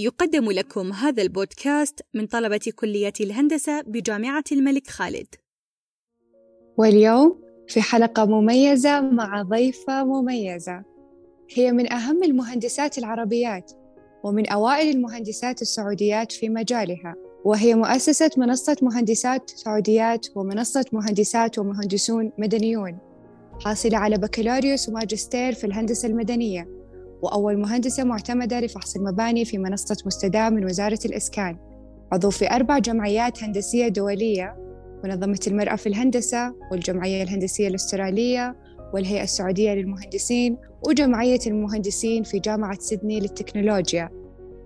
يقدم لكم هذا البودكاست من طلبة كلية الهندسة بجامعة الملك خالد. واليوم في حلقة مميزة مع ضيفة مميزة. هي من أهم المهندسات العربيات ومن أوائل المهندسات السعوديات في مجالها، وهي مؤسسة منصة مهندسات سعوديات ومنصة مهندسات ومهندسون مدنيون. حاصلة على بكالوريوس وماجستير في الهندسة المدنية وأول مهندسة معتمدة لفحص المباني في منصة مستدام من وزارة الإسكان. عضو في أربع جمعيات هندسية دولية منظمة المرأة في الهندسة والجمعية الهندسية الأسترالية والهيئة السعودية للمهندسين وجمعية المهندسين في جامعة سيدني للتكنولوجيا.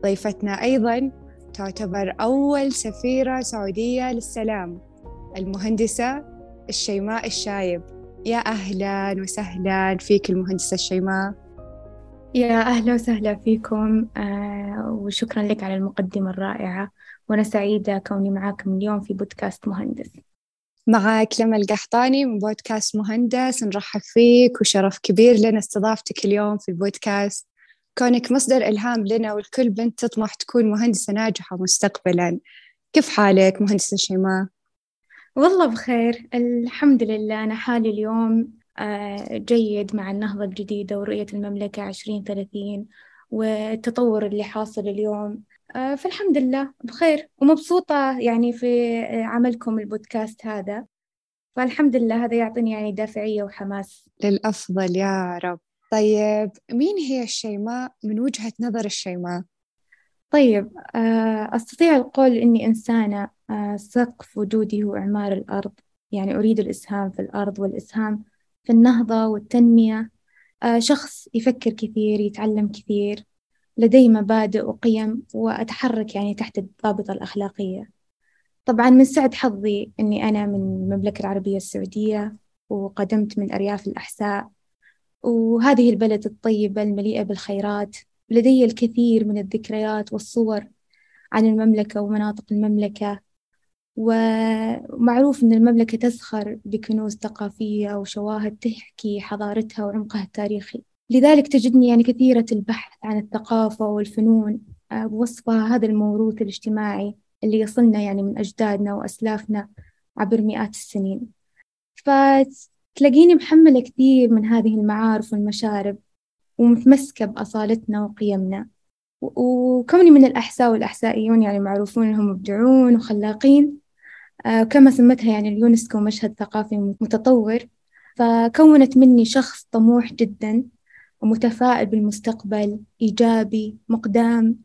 ضيفتنا أيضاً تعتبر أول سفيرة سعودية للسلام المهندسة الشيماء الشايب. يا أهلا وسهلا فيك المهندسة الشيماء. يا أهلا وسهلا فيكم. آه وشكرا لك على المقدمة الرائعة وأنا سعيدة كوني معاكم اليوم في بودكاست مهندس. معك لما القحطاني من بودكاست مهندس نرحب فيك وشرف كبير لنا استضافتك اليوم في البودكاست. كونك مصدر إلهام لنا والكل بنت تطمح تكون مهندسة ناجحة مستقبلا. كيف حالك مهندسة شيماء؟ والله بخير الحمد لله. أنا حالي اليوم جيد مع النهضة الجديدة ورؤية المملكة عشرين ثلاثين والتطور اللي حاصل اليوم. آه، فالحمد لله بخير ومبسوطة يعني في عملكم البودكاست هذا. فالحمد لله هذا يعطيني يعني دافعية وحماس. للأفضل يا رب. طيب مين هي الشيماء؟ من وجهة نظر الشيماء؟ طيب آه، أستطيع القول إني إنسانة سقف وجودي هو إعمار الأرض. يعني أريد الإسهام في الأرض والإسهام في النهضة والتنمية آه، شخص يفكر كثير يتعلم كثير لدي مبادئ وقيم وأتحرك يعني تحت الضابطة الأخلاقية. طبعا من سعد حظي أني أنا من المملكة العربية السعودية وقدمت من أرياف الأحساء. وهذه البلد الطيبة المليئة بالخيرات لدي الكثير من الذكريات والصور عن المملكة ومناطق المملكة. ومعروف أن المملكة تزخر بكنوز ثقافية وشواهد تحكي حضارتها وعمقها التاريخي. لذلك تجدني يعني كثيرة البحث عن الثقافة والفنون آه، بوصفها هذا الموروث الاجتماعي اللي يصلنا يعني من أجدادنا وأسلافنا عبر مئات السنين. فتلاقيني محملة كثير من هذه المعارف والمشارب ومتمسكة بأصالتنا وقيمنا. وكوني من الأحساء والأحسائيون يعني معروفون إنهم مبدعون وخلاقين كما سمتها يعني اليونسكو مشهد ثقافي متطور. فكونت مني شخص طموح جدا ومتفائل بالمستقبل إيجابي مقدام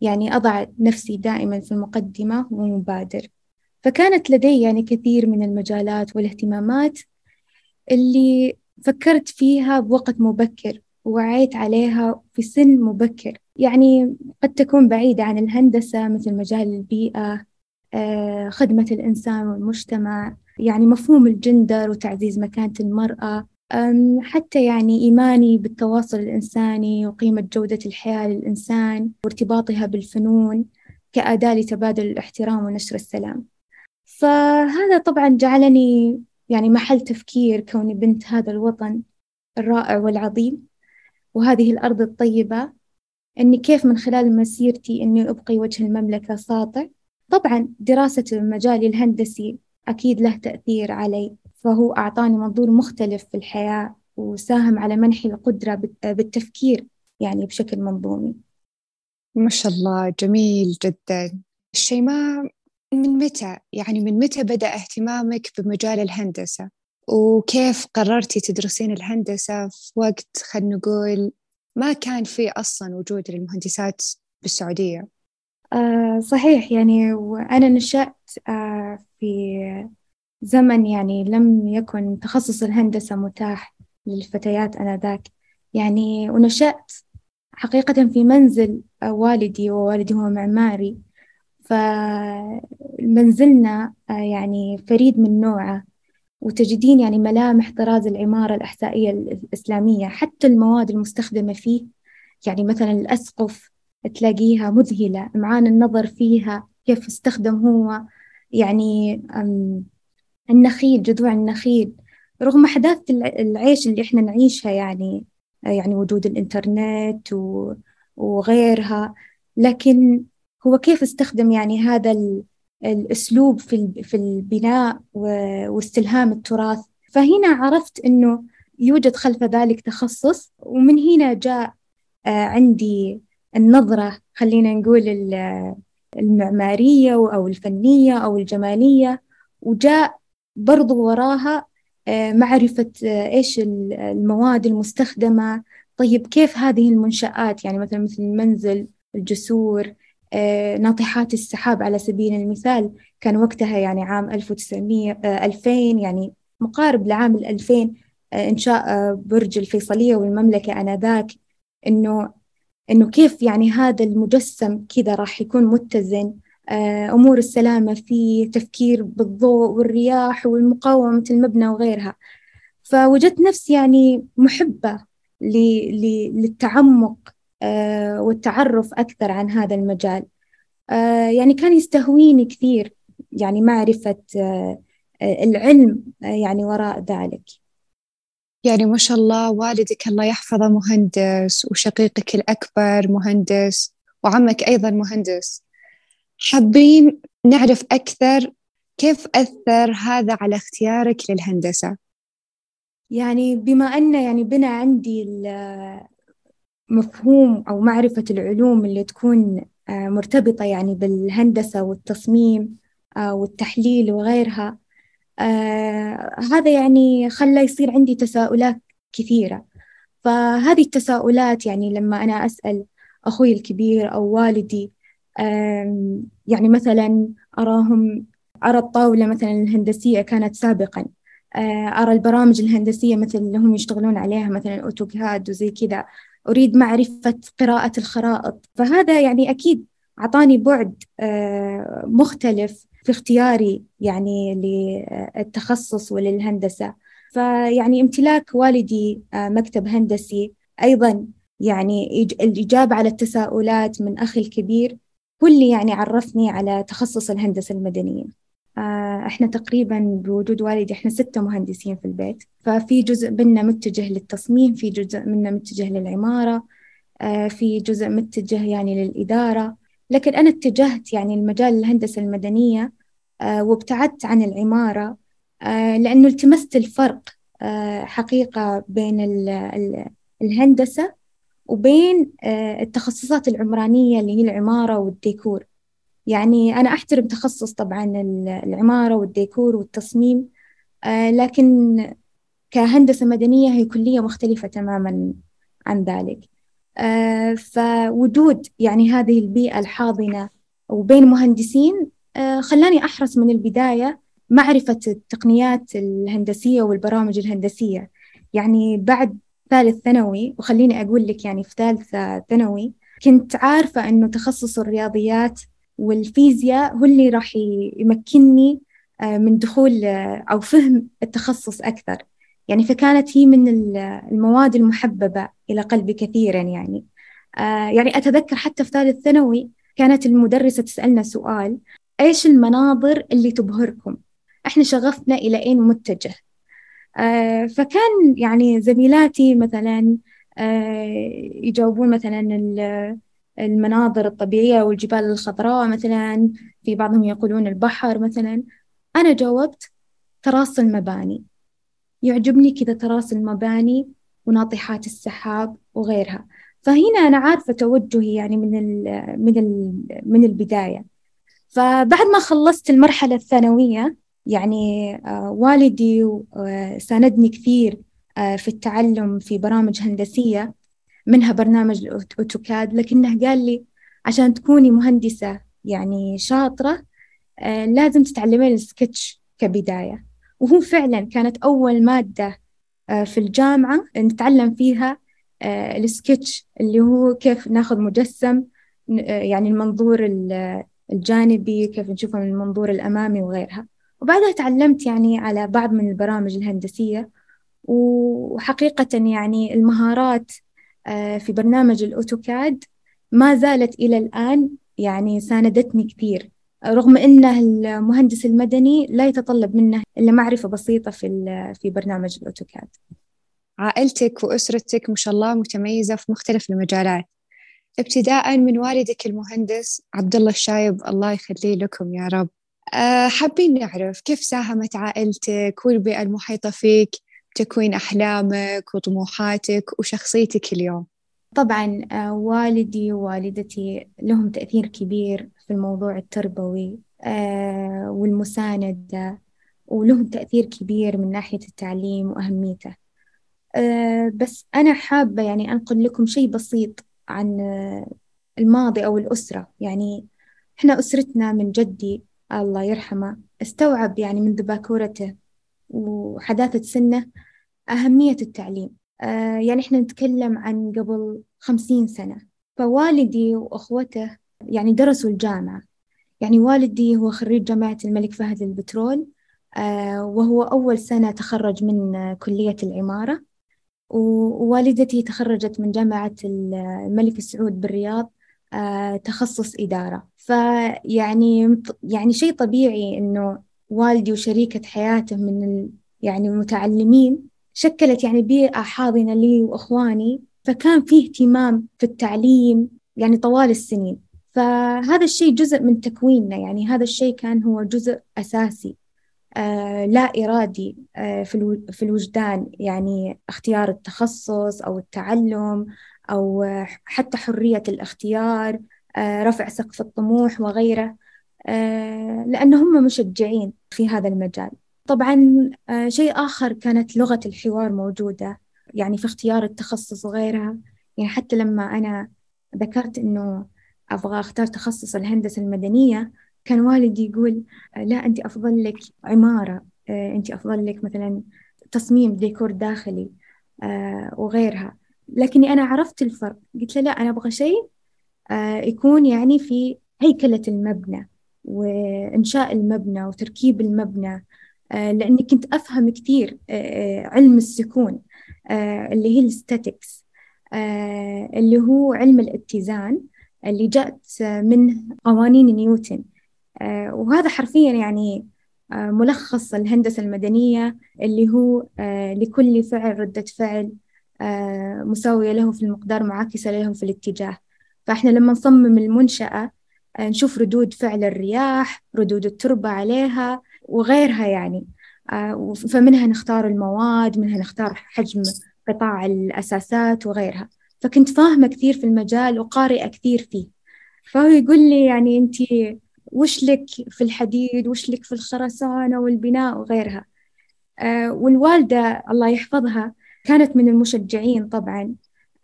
يعني أضع نفسي دائما في المقدمة ومبادر. فكانت لدي يعني كثير من المجالات والاهتمامات اللي فكرت فيها بوقت مبكر ووعيت عليها في سن مبكر. يعني قد تكون بعيدة عن الهندسة مثل مجال البيئة آه، خدمة الإنسان والمجتمع يعني مفهوم الجندر وتعزيز مكانة المرأة. حتى يعني إيماني بالتواصل الإنساني وقيمة جودة الحياة للإنسان وارتباطها بالفنون كأداة لتبادل الاحترام ونشر السلام. فهذا طبعا جعلني يعني محل تفكير كوني بنت هذا الوطن الرائع والعظيم. وهذه الأرض الطيبة. أني كيف من خلال مسيرتي أني أبقي وجه المملكة ساطع. طبعا دراسة المجال الهندسي أكيد له تأثير علي فهو أعطاني منظور مختلف في الحياة وساهم على منحي القدرة بالتفكير يعني بشكل منظومي. ما شاء الله جميل جدا. الشيماء من متى؟ يعني من متى بدأ اهتمامك بمجال الهندسة؟ وكيف قررتي تدرسين الهندسة في وقت خلينا نقول ما كان في أصلا وجود للمهندسات بالسعودية؟ آه صحيح يعني وأنا نشأت آه في زمن يعني لم يكن تخصص الهندسة متاح للفتيات آنذاك. يعني ونشأت حقيقة في منزل آه والدي ووالدي هو معماري. فمنزلنا يعني فريد من نوعه وتجدين يعني ملامح طراز العمارة الأحسائية الإسلامية حتى المواد المستخدمة فيه. يعني مثلا الأسقف تلاقيها مذهلة إمعان النظر فيها كيف استخدم هو يعني النخيل جذوع النخيل. رغم أحداث العيش اللي إحنا نعيشها يعني يعني وجود الإنترنت وغيرها لكن هو كيف استخدم يعني هذا الأسلوب في في البناء واستلهام التراث. فهنا عرفت إنه يوجد خلف ذلك تخصص ومن هنا جاء آه، عندي النظرة خلينا نقول المعمارية أو الفنية أو الجمالية. وجاء برضو وراها آه، معرفة آه، إيش المواد المستخدمة. طيب كيف هذه المنشآت؟ يعني مثلا مثل المنزل الجسور ناطحات السحاب على سبيل المثال. كان وقتها يعني عام 1900 2000 يعني مقارب لعام 2000 إنشاء برج الفيصلية والمملكة آنذاك. إنه إنه كيف يعني هذا المجسم كذا راح يكون متزن. آه، أمور السلامة فيه تفكير بالضوء والرياح والمقاومة المبنى وغيرها. فوجدت نفسي يعني محبة للتعمق آه، والتعرف أكثر عن هذا المجال. آه، يعني كان يستهويني كثير يعني معرفة العلم يعني وراء ذلك. يعني ما شاء الله والدك الله يحفظه مهندس وشقيقك الأكبر مهندس وعمك أيضا مهندس. حابين نعرف أكثر كيف أثر هذا على اختيارك للهندسة؟ يعني بما أن يعني بنا عندي مفهوم أو معرفة العلوم اللي تكون آه، مرتبطة يعني بالهندسة والتصميم آه، والتحليل وغيرها آه هذا يعني خلى يصير عندي تساؤلات كثيرة. فهذه التساؤلات يعني لما أنا أسأل أخوي الكبير أو والدي آه يعني مثلا أراهم أرى الطاولة مثلا الهندسية كانت سابقا آه أرى البرامج الهندسية مثل اللي هم يشتغلون عليها مثلا أوتوكاد وزي كذا أريد معرفة قراءة الخرائط. فهذا يعني أكيد أعطاني بعد آه، مختلف في اختياري يعني للتخصص وللهندسة. فيعني امتلاك والدي آه، مكتب هندسي. أيضا يعني الإجابة على التساؤلات من أخي الكبير هو اللي يعني عرفني على تخصص الهندسة المدنية. آه، إحنا تقريبا بوجود والدي إحنا ستة مهندسين في البيت. ففي جزء منا متجه للتصميم في جزء منا متجه للعمارة آه، في جزء متجه يعني للإدارة. لكن أنا اتجهت يعني المجال الهندسة المدنية آه، وابتعدت عن العمارة آه، لأنه التمست الفرق آه، حقيقة بين الهندسة وبين التخصصات العمرانية اللي هي العمارة والديكور. يعني أنا أحترم تخصص طبعا العمارة والديكور والتصميم لكن كهندسة مدنية هي كلية مختلفة تماما عن ذلك. فوجود يعني هذه البيئة الحاضنة. وبين مهندسين آه، خلاني أحرص من البداية معرفة التقنيات الهندسية والبرامج الهندسية. يعني بعد ثالث ثانوي وخليني أقول لك يعني في ثالثة ثانوي كنت عارفة أنه تخصص الرياضيات والفيزياء هو اللي راح يمكنني آه، من دخول آه، أو فهم التخصص أكثر. يعني فكانت هي من المواد المحببة إلى قلبي كثيرا يعني. يعني أتذكر حتى في ثالث ثانوي كانت المدرسة تسألنا سؤال إيش المناظر اللي تبهركم؟ إحنا شغفنا إلى أين متجه؟ آه فكان يعني زميلاتي مثلا آه يجاوبون مثلا المناظر الطبيعية والجبال الخضراء مثلا في بعضهم يقولون البحر مثلا. أنا جاوبت تراص المباني يعجبني كذا تراص المباني وناطحات السحاب وغيرها. فهنا أنا عارفة توجهي يعني من ال من ال من البداية. فبعد ما خلصت المرحلة الثانوية يعني آه، والدي آه، ساندني كثير آه، في التعلم في برامج هندسية منها برنامج الأوتوكاد لكنه قال لي عشان تكوني مهندسة يعني شاطرة لازم تتعلمين السكتش كبداية. وهو فعلا كانت أول مادة في الجامعة نتعلم فيها السكتش اللي هو كيف ناخذ مجسم يعني المنظور الجانبي كيف نشوفها من المنظور الأمامي وغيرها. وبعدها تعلمت يعني على بعض من البرامج الهندسية. وحقيقة يعني المهارات آه، في برنامج الأوتوكاد ما زالت إلى الآن يعني ساندتني كثير. رغم أنه المهندس المدني لا يتطلب منه إلا معرفة بسيطة في في برنامج الأوتوكاد. عائلتك وأسرتك ما شاء الله متميزة في مختلف المجالات. ابتداء من والدك المهندس عبد الله الشايب الله يخليه لكم يا رب. أه حابين نعرف كيف ساهمت عائلتك والبيئة المحيطة فيك؟ بتكوين أحلامك وطموحاتك وشخصيتك اليوم. طبعا آه، والدي ووالدتي لهم تأثير كبير في الموضوع التربوي آه، والمساندة ولهم تأثير كبير من ناحية التعليم وأهميته. آه، بس أنا حابة يعني أنقل لكم شيء بسيط عن الماضي أو الأسرة. يعني إحنا أسرتنا من جدي الله يرحمه استوعب يعني منذ باكورته وحداثة سنه أهمية التعليم. آه يعني إحنا نتكلم عن قبل خمسين سنة. فوالدي وأخوته يعني درسوا الجامعة. يعني والدي هو خريج جامعة الملك فهد للبترول آه وهو أول سنة تخرج من كلية العمارة. ووالدتي تخرجت من جامعة الملك سعود بالرياض آه تخصص إدارة. فيعني يعني شيء طبيعي إنه والدي وشريكة حياته من يعني المتعلمين شكلت يعني بيئة حاضنة لي وإخواني. فكان في اهتمام في التعليم يعني طوال السنين. فهذا الشيء جزء من تكويننا يعني هذا الشيء كان هو جزء أساسي آه لا إرادي آه في الوجدان يعني اختيار التخصص أو التعلم أو حتى حرية الاختيار آه رفع سقف الطموح وغيره آه لأن هم مشجعين في هذا المجال. طبعا شيء آخر كانت لغة الحوار موجودة يعني في اختيار التخصص وغيرها. يعني حتى لما أنا ذكرت إنه أبغى أختار تخصص الهندسة المدنية. كان والدي يقول آه، لا أنت أفضل لك عمارة آه، أنت أفضل لك مثلا تصميم ديكور داخلي وغيرها. لكني أنا عرفت الفرق. قلت له لا أنا أبغى شيء يكون يعني في هيكلة المبنى وإنشاء المبنى وتركيب المبنى آه، لأني كنت أفهم كثير آه، آه، علم السكون اللي هي الستاتكس اللي هو علم الاتزان اللي جاءت من قوانين نيوتن. وهذا حرفيا يعني ملخص الهندسة المدنية اللي هو لكل فعل ردة فعل مساوية له في المقدار معاكسة له في الاتجاه. فإحنا لما نصمم المنشأة نشوف ردود فعل الرياح ردود التربة عليها وغيرها يعني. آه، فمنها نختار المواد منها نختار حجم قطاع الأساسات وغيرها. فكنت فاهمة كثير في المجال وقارئة كثير فيه. فهو يقول لي يعني أنت وش لك في الحديد وش لك في الخرسانة والبناء وغيرها. آه، والوالدة الله يحفظها كانت من المشجعين طبعا.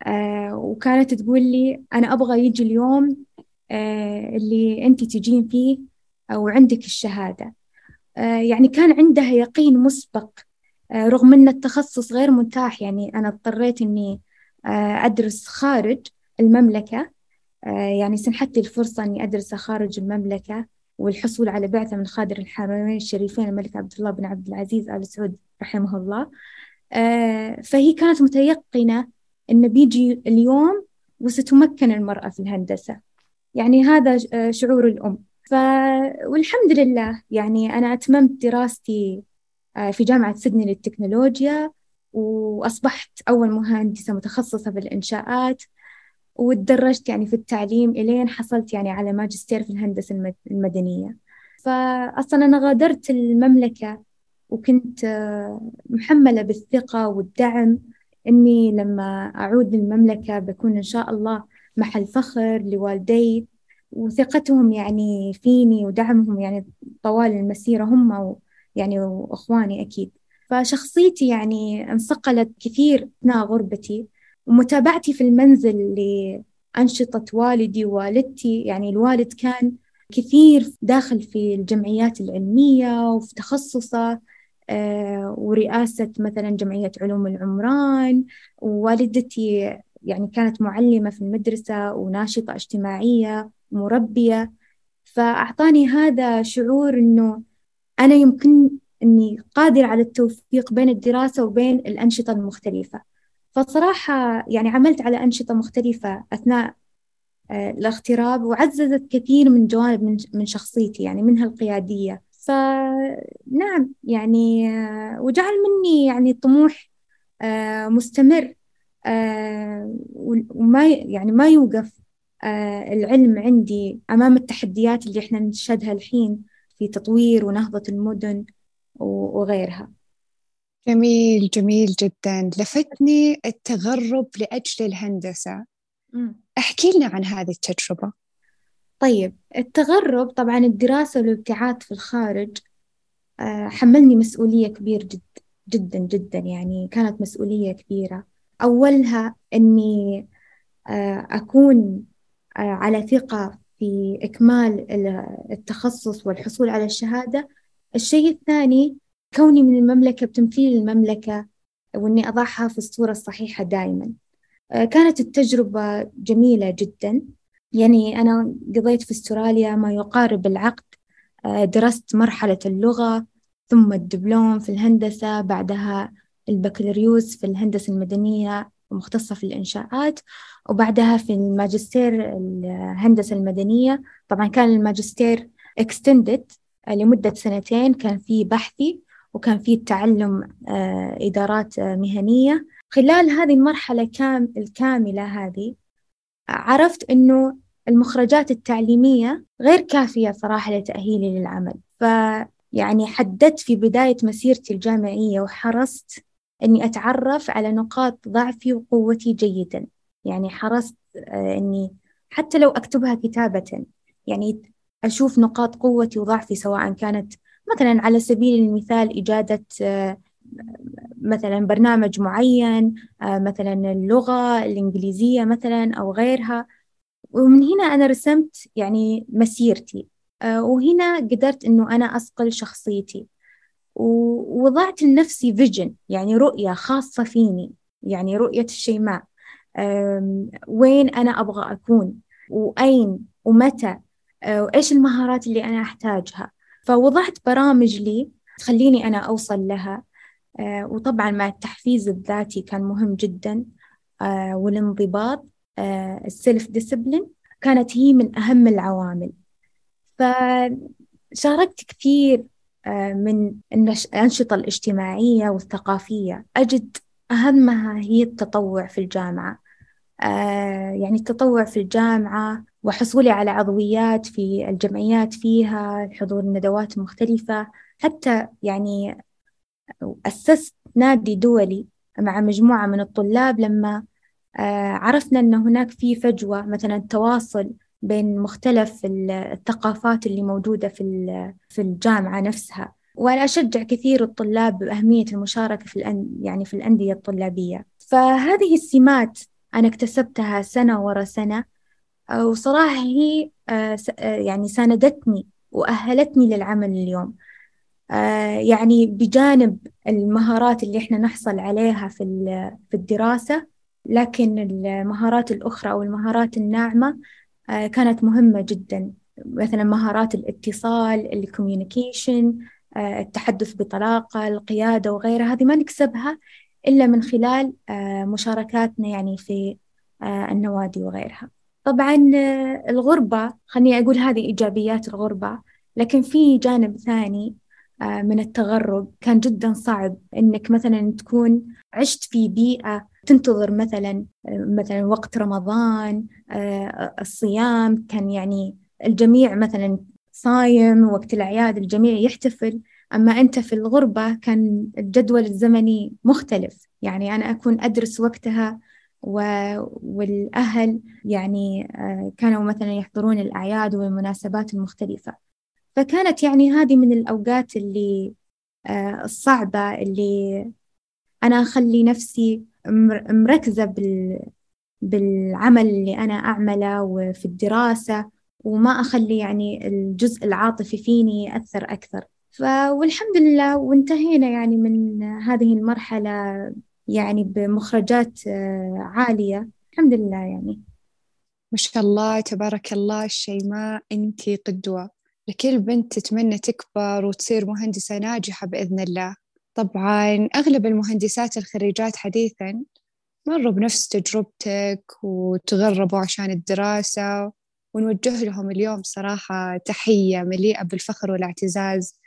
آه، وكانت تقول لي أنا أبغى يجي اليوم اللي أنت تجين فيه وعندك الشهادة. آه، يعني كان عندها يقين مسبق آه، رغم أن التخصص غير متاح. يعني أنا اضطريت أني آه، أدرس خارج المملكة. يعني سنحت لي الفرصة أني أدرس خارج المملكة والحصول على بعثة من خادر الحرمين الشريفين الملك عبد الله بن عبد العزيز آل سعود رحمه الله. فهي كانت متيقنة أن بيجي اليوم وستمكن المرأة في الهندسة. يعني هذا شعور الأم. ف... والحمد لله. يعني أنا أتممت دراستي آه، في جامعة سيدني للتكنولوجيا. وأصبحت أول مهندسة متخصصة في الإنشاءات وتدرجت يعني في التعليم إلين حصلت يعني على ماجستير في الهندسة المدنية. فأصلا أنا غادرت المملكة وكنت محملة بالثقة والدعم إني لما أعود للمملكة بكون إن شاء الله محل فخر لوالدي وثقتهم يعني فيني ودعمهم يعني طوال المسيرة هم يعني وإخواني أكيد. فشخصيتي يعني انصقلت كثير أثناء غربتي ومتابعتي في المنزل لأنشطة والدي ووالدتي يعني الوالد كان كثير داخل في الجمعيات العلمية وفي تخصصه آه، ورئاسة مثلا جمعية علوم العمران ووالدتي يعني كانت معلمة في المدرسة وناشطة اجتماعية مربية. فأعطاني هذا شعور إنه أنا يمكن إني قادرة على التوفيق بين الدراسة وبين الأنشطة المختلفة. فصراحة يعني عملت على أنشطة مختلفة أثناء آه، الاغتراب وعززت كثير من جوانب من من شخصيتي يعني منها القيادية. فنعم يعني آه، وجعل مني يعني طموح آه، مستمر وما يعني ما يوقف العلم عندي أمام التحديات اللي إحنا نشهدها الحين في تطوير ونهضة المدن. وغيرها. جميل جميل جدا. لفتني التغرب لأجل الهندسة. احكي لنا عن هذه التجربة. طيب التغرب طبعا الدراسة والابتعاث في الخارج آه، حملني مسؤولية كبيرة جد جدا جدا. يعني كانت مسؤولية كبيرة. أولها أني آه، أكون آه، على ثقة في إكمال التخصص والحصول على الشهادة الشيء الثاني كوني من المملكة بتمثيل المملكة وإني أضعها في الصورة الصحيحة دائما كانت التجربة جميلة جدا. يعني أنا قضيت في أستراليا ما يقارب العقد. آه، درست مرحلة اللغة ثم الدبلوم في الهندسة بعدها البكالوريوس في الهندسة المدنية مختصة في الإنشاءات وبعدها في الماجستير الهندسة المدنية. طبعا كان الماجستير extended لمدة سنتين كان في بحثي وكان في تعلم آه، إدارات آه، مهنية. خلال هذه المرحلة كام الكاملة هذه عرفت إنه المخرجات التعليمية غير كافية صراحة لتأهيلي للعمل. فيعني حددت في بداية مسيرتي الجامعية وحرصت إني أتعرف على نقاط ضعفي وقوتي جيدا. يعني حرصت آه، إني حتى لو أكتبها كتابة يعني أشوف نقاط قوتي وضعفي سواء كانت مثلا على سبيل المثال إجادة آه، مثلا برنامج معين آه، مثلا اللغة الإنجليزية مثلا أو غيرها. ومن هنا أنا رسمت يعني مسيرتي آه، وهنا قدرت إنه أنا أصقل شخصيتي. ووضعت لنفسي vision يعني رؤية خاصة فيني يعني رؤية الشيماء وين أنا أبغى أكون وأين ومتى وإيش المهارات اللي أنا أحتاجها. فوضعت برامج لي تخليني أنا أوصل لها. آه، وطبعا مع التحفيز الذاتي كان مهم جدا. والانضباط ال self discipline كانت هي من أهم العوامل. فشاركت كثير آه، من الأنشطة الاجتماعية والثقافية. أجد أهمها هي التطوع في الجامعة. آه، يعني التطوع في الجامعة وحصولي على عضويات في الجمعيات فيها حضور الندوات المختلفة حتى يعني أسست نادي دولي مع مجموعة من الطلاب لما آه، عرفنا أن هناك في فجوة مثلا تواصل بين مختلف الثقافات اللي موجودة في في الجامعة نفسها. وأنا أشجع كثير الطلاب بأهمية المشاركة في الأن يعني في الأندية الطلابية. فهذه السمات أنا اكتسبتها سنة ورا سنة آه، وصراحة هي آه، يعني ساندتني وأهلتني للعمل اليوم. يعني بجانب المهارات اللي إحنا نحصل عليها في في الدراسة لكن المهارات الأخرى أو المهارات الناعمة آه، كانت مهمة جدا. مثلا مهارات الاتصال الكوميونيكيشن آه، التحدث بطلاقة القيادة وغيرها هذه ما نكسبها إلا من خلال آه، مشاركاتنا يعني في النوادي وغيرها. طبعا الغربة خليني أقول هذه إيجابيات الغربة لكن في جانب ثاني من التغرب كان جدا صعب إنك مثلا تكون عشت في بيئة تنتظر مثلا مثلا وقت رمضان آه، الصيام كان يعني الجميع مثلا صايم وقت الأعياد الجميع يحتفل. أما أنت في الغربة كان الجدول الزمني مختلف. يعني أنا أكون أدرس وقتها و... والأهل يعني آه، كانوا مثلا يحضرون الأعياد والمناسبات المختلفة. فكانت يعني هذه من الأوقات اللي آه، الصعبة اللي أنا أخلي نفسي مركزة بال بالعمل اللي أنا أعمله وفي الدراسة وما أخلي يعني الجزء العاطفي فيني يأثر أكثر. والحمد لله وانتهينا يعني من هذه المرحلة يعني بمخرجات آه، عالية. الحمد لله يعني. ما شاء الله تبارك الله شيماء أنت قدوة. لكل بنت تتمنى تكبر وتصير مهندسة ناجحة بإذن الله. طبعا أغلب المهندسات الخريجات حديثا مروا بنفس تجربتك وتغربوا عشان الدراسة ونوجه لهم اليوم صراحة تحية مليئة بالفخر والاعتزاز.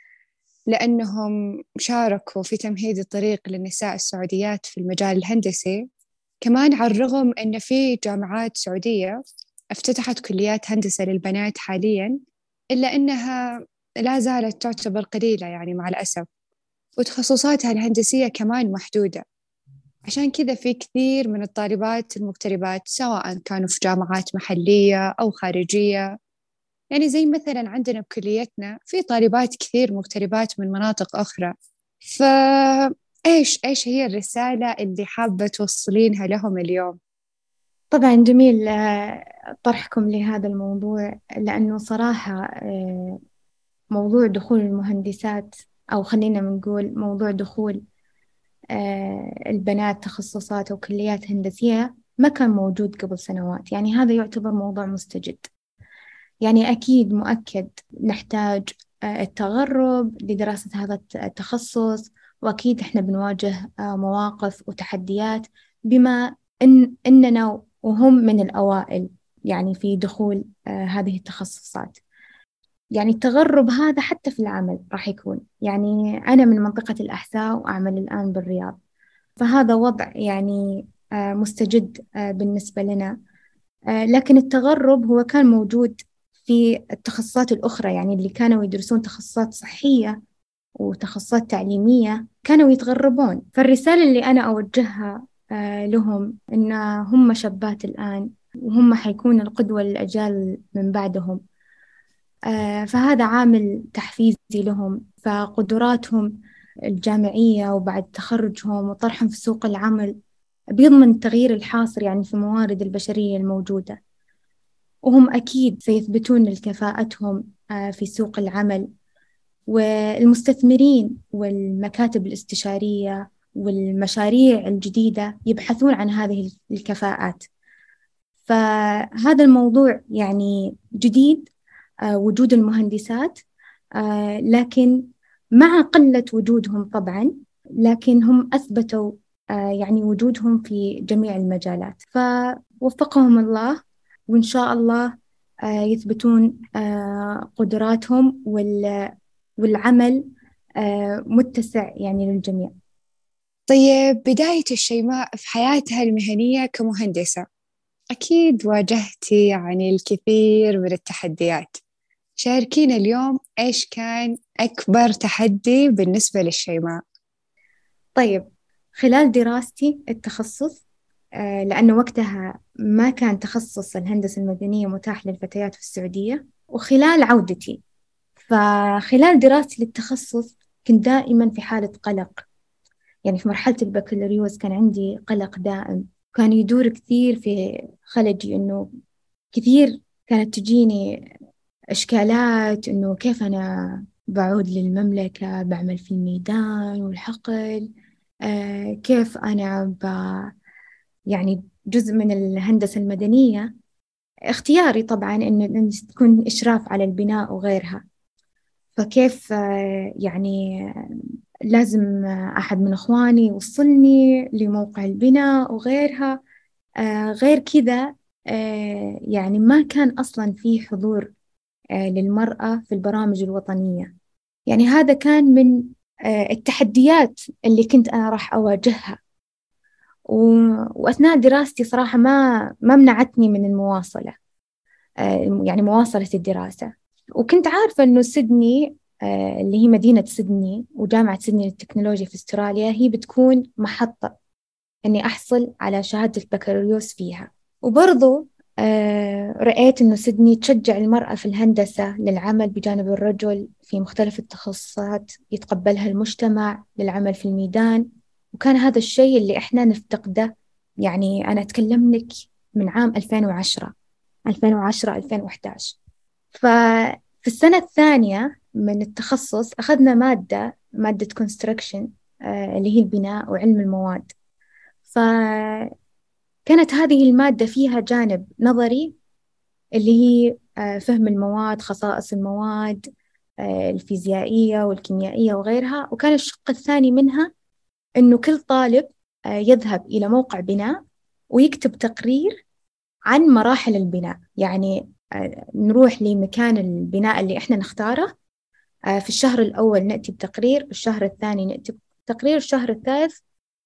لأنهم شاركوا في تمهيد الطريق للنساء السعوديات في المجال الهندسي. كمان على الرغم أن في جامعات سعودية افتتحت كليات هندسة للبنات حاليا إلا أنها لا زالت تعتبر قليلة يعني مع الأسف. وتخصصاتها الهندسية كمان محدودة. عشان كذا في كثير من الطالبات المغتربات سواء كانوا في جامعات محلية أو خارجية يعني زي مثلا عندنا بكليتنا في طالبات كثير مغتربات من مناطق أخرى. فإيش إيش هي الرسالة اللي حابة توصلينها لهم اليوم؟ طبعا جميل آه، طرحكم لهذا الموضوع لأنه صراحة آه، موضوع دخول المهندسات أو خلينا نقول موضوع دخول آه، البنات تخصصات أو كليات هندسية ما كان موجود قبل سنوات. يعني هذا يعتبر موضوع مستجد. يعني أكيد مؤكد نحتاج آه، التغرب لدراسة هذا التخصص وأكيد إحنا بنواجه آه، مواقف وتحديات بما إن إننا وهم من الأوائل يعني في دخول هذه التخصصات. يعني التغرب هذا حتى في العمل راح يكون. يعني أنا من منطقة الأحساء وأعمل الآن بالرياض. فهذا وضع يعني آه، مستجد آه، بالنسبة لنا. آه، لكن التغرب هو كان موجود في التخصصات الأخرى يعني اللي كانوا يدرسون تخصصات صحية وتخصصات تعليمية كانوا يتغربون. فالرسالة اللي أنا أوجهها لهم إن هم شابات الآن وهم حيكون القدوة للأجيال من بعدهم. آه، فهذا عامل تحفيزي لهم فقدراتهم الجامعية وبعد تخرجهم وطرحهم في سوق العمل بيضمن التغيير الحاصل يعني في الموارد البشرية الموجودة. وهم أكيد سيثبتون الكفاءتهم آه، في سوق العمل. والمستثمرين والمكاتب الاستشارية والمشاريع الجديدة يبحثون عن هذه الكفاءات. فهذا الموضوع يعني جديد آه، وجود المهندسات آه، لكن مع قلة وجودهم طبعا لكن هم أثبتوا يعني وجودهم في جميع المجالات. فوفقهم الله وإن شاء الله يثبتون قدراتهم والعمل متسع يعني للجميع. طيب بداية الشيماء في حياتها المهنية كمهندسة؟ أكيد واجهتي يعني الكثير من التحديات. شاركينا اليوم إيش كان أكبر تحدي بالنسبة للشيماء. طيب خلال دراستي التخصص آه، لأنه وقتها ما كان تخصص الهندسة المدنية متاح للفتيات في السعودية وخلال عودتي. فخلال دراستي للتخصص كنت دائما في حالة قلق. يعني في مرحلة البكالوريوس كان عندي قلق دائم. كان يدور كثير في خلجي إنه كثير كانت تجيني إشكالات إنه كيف أنا بعود للمملكة بعمل في الميدان والحقل آه كيف أنا يعني جزء من الهندسة المدنية. اختياري طبعا إن تكون إشراف على البناء وغيرها. فكيف آه يعني لازم أحد من إخواني يوصلني لموقع البناء وغيرها. آه غير كذا آه يعني ما كان أصلا في حضور آه، للمرأة في البرامج الوطنية. يعني هذا كان من آه، التحديات اللي كنت أنا راح أواجهها. وأثناء دراستي صراحة ما ما منعتني من المواصلة. آه، يعني مواصلة الدراسة. وكنت عارفة إنه سيدني اللي هي مدينة سيدني وجامعة سيدني للتكنولوجيا في أستراليا هي بتكون محطة إني أحصل على شهادة البكالوريوس فيها. وبرضو آه، رأيت إنه سيدني تشجع المرأة في الهندسة للعمل بجانب الرجل في مختلف التخصصات يتقبلها المجتمع للعمل في الميدان. وكان هذا الشيء اللي إحنا نفتقده. يعني أنا أتكلم لك من عام 2010 2010 2011 ففي السنة الثانية من التخصص أخذنا مادة مادة كونستراكشن آه، اللي هي البناء وعلم المواد. ف كانت هذه المادة فيها جانب نظري اللي هي آه، فهم المواد خصائص المواد آه، الفيزيائية والكيميائية وغيرها. وكان الشق الثاني منها إنه كل طالب آه، يذهب إلى موقع بناء ويكتب تقرير عن مراحل البناء. يعني نروح لمكان البناء اللي إحنا نختاره. في الشهر الأول نأتي بتقرير الشهر الثاني نأتي بتقرير الشهر الثالث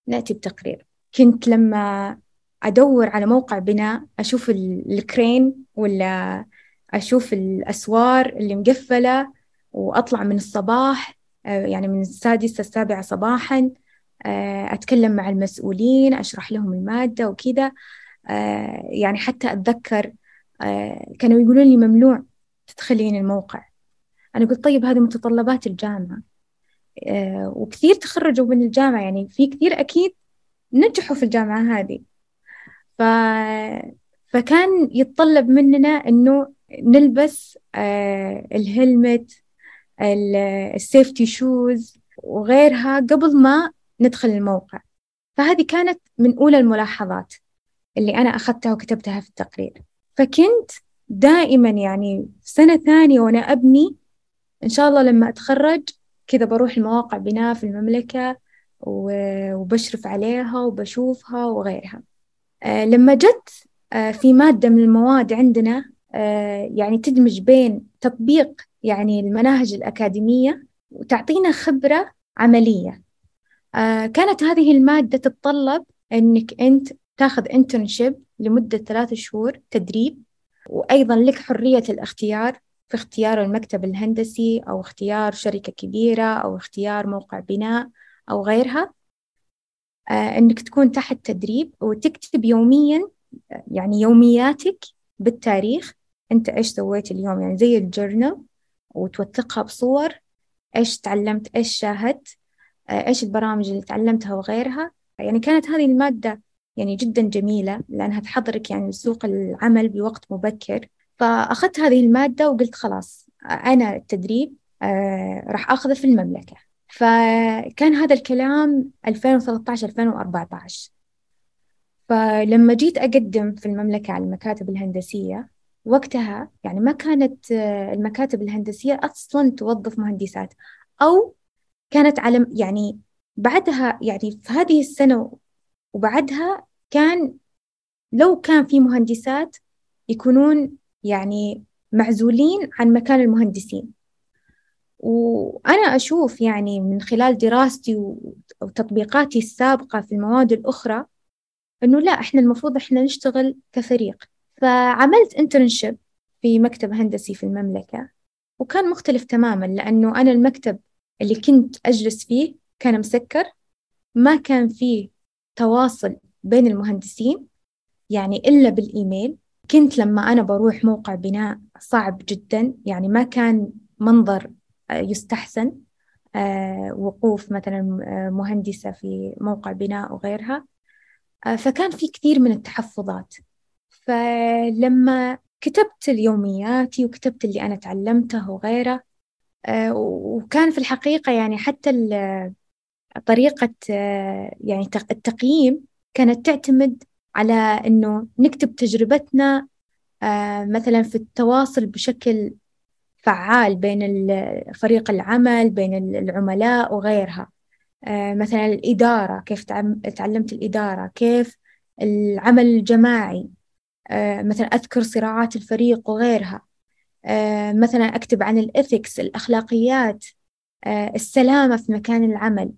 نأتي بتقرير. كنت لما أدور على موقع بناء أشوف الكرين ولا أشوف الأسوار اللي مقفلة وأطلع من الصباح آه، يعني من السادسة السابعة صباحا. آه، أتكلم مع المسؤولين أشرح لهم المادة وكذا آه، يعني حتى أتذكر كانوا يقولون لي ممنوع تدخلين الموقع. أنا قلت طيب هذه متطلبات الجامعة. وكثير تخرجوا من الجامعة يعني في كثير أكيد نجحوا في الجامعة هذه. ف... فكان يتطلب مننا إنه نلبس آه الهلمت السيفتي شوز وغيرها قبل ما ندخل الموقع. فهذه كانت من أولى الملاحظات اللي أنا أخذتها وكتبتها في التقرير. فكنت دائما يعني سنة ثانية وأنا أبني إن شاء الله لما أتخرج كذا بروح المواقع بناء في المملكة وبشرف عليها وبشوفها وغيرها. آه، لما جت آه، في مادة من المواد عندنا آه، يعني تدمج بين تطبيق يعني المناهج الأكاديمية وتعطينا خبرة عملية. كانت هذه المادة تتطلب أنك أنت تاخذ انترنشيب لمدة ثلاث شهور تدريب وأيضا لك حرية الاختيار في اختيار المكتب الهندسي أو اختيار شركة كبيرة أو اختيار موقع بناء أو غيرها. آه، إنك تكون تحت تدريب وتكتب يوميا يعني يومياتك بالتاريخ. أنت إيش سويت اليوم؟ يعني زي الجورنال وتوثقها بصور. إيش تعلمت؟ إيش شاهدت؟ آه، إيش البرامج اللي تعلمتها وغيرها؟ يعني كانت هذه المادة يعني جدا جميلة لأنها تحضرك يعني لسوق العمل بوقت مبكر. فأخذت هذه المادة وقلت خلاص أنا التدريب آه راح أخذه في المملكة. فكان هذا الكلام 2013 2014 فلما جيت أقدم في المملكة على المكاتب الهندسية وقتها يعني ما كانت آه، المكاتب الهندسية أصلا توظف مهندسات أو كانت على يعني بعدها يعني في هذه السنة وبعدها كان لو كان في مهندسات يكونون يعني معزولين عن مكان المهندسين. وأنا أشوف يعني من خلال دراستي وتطبيقاتي السابقة في المواد الأخرى إنه لا إحنا المفروض إحنا نشتغل كفريق. فعملت انترنشيب في مكتب هندسي في المملكة وكان مختلف تماما لأنه أنا المكتب اللي كنت أجلس فيه كان مسكر. ما كان فيه تواصل بين المهندسين يعني إلا بالإيميل. كنت لما أنا بروح موقع بناء صعب جدا يعني ما كان منظر آه، يستحسن. آه، وقوف مثلا آه، مهندسة في موقع بناء وغيرها. فكان في كثير من التحفظات. فلما كتبت اليومياتي وكتبت اللي أنا تعلمته وغيره وكان في الحقيقة يعني حتى طريقة يعني التقييم كانت تعتمد على إنه نكتب تجربتنا مثلا في التواصل بشكل فعال بين فريق العمل بين العملاء وغيرها. مثلا الإدارة كيف تعلمت الإدارة كيف العمل الجماعي مثلا أذكر صراعات الفريق وغيرها. مثلا أكتب عن الإثكس الأخلاقيات السلامة في مكان العمل.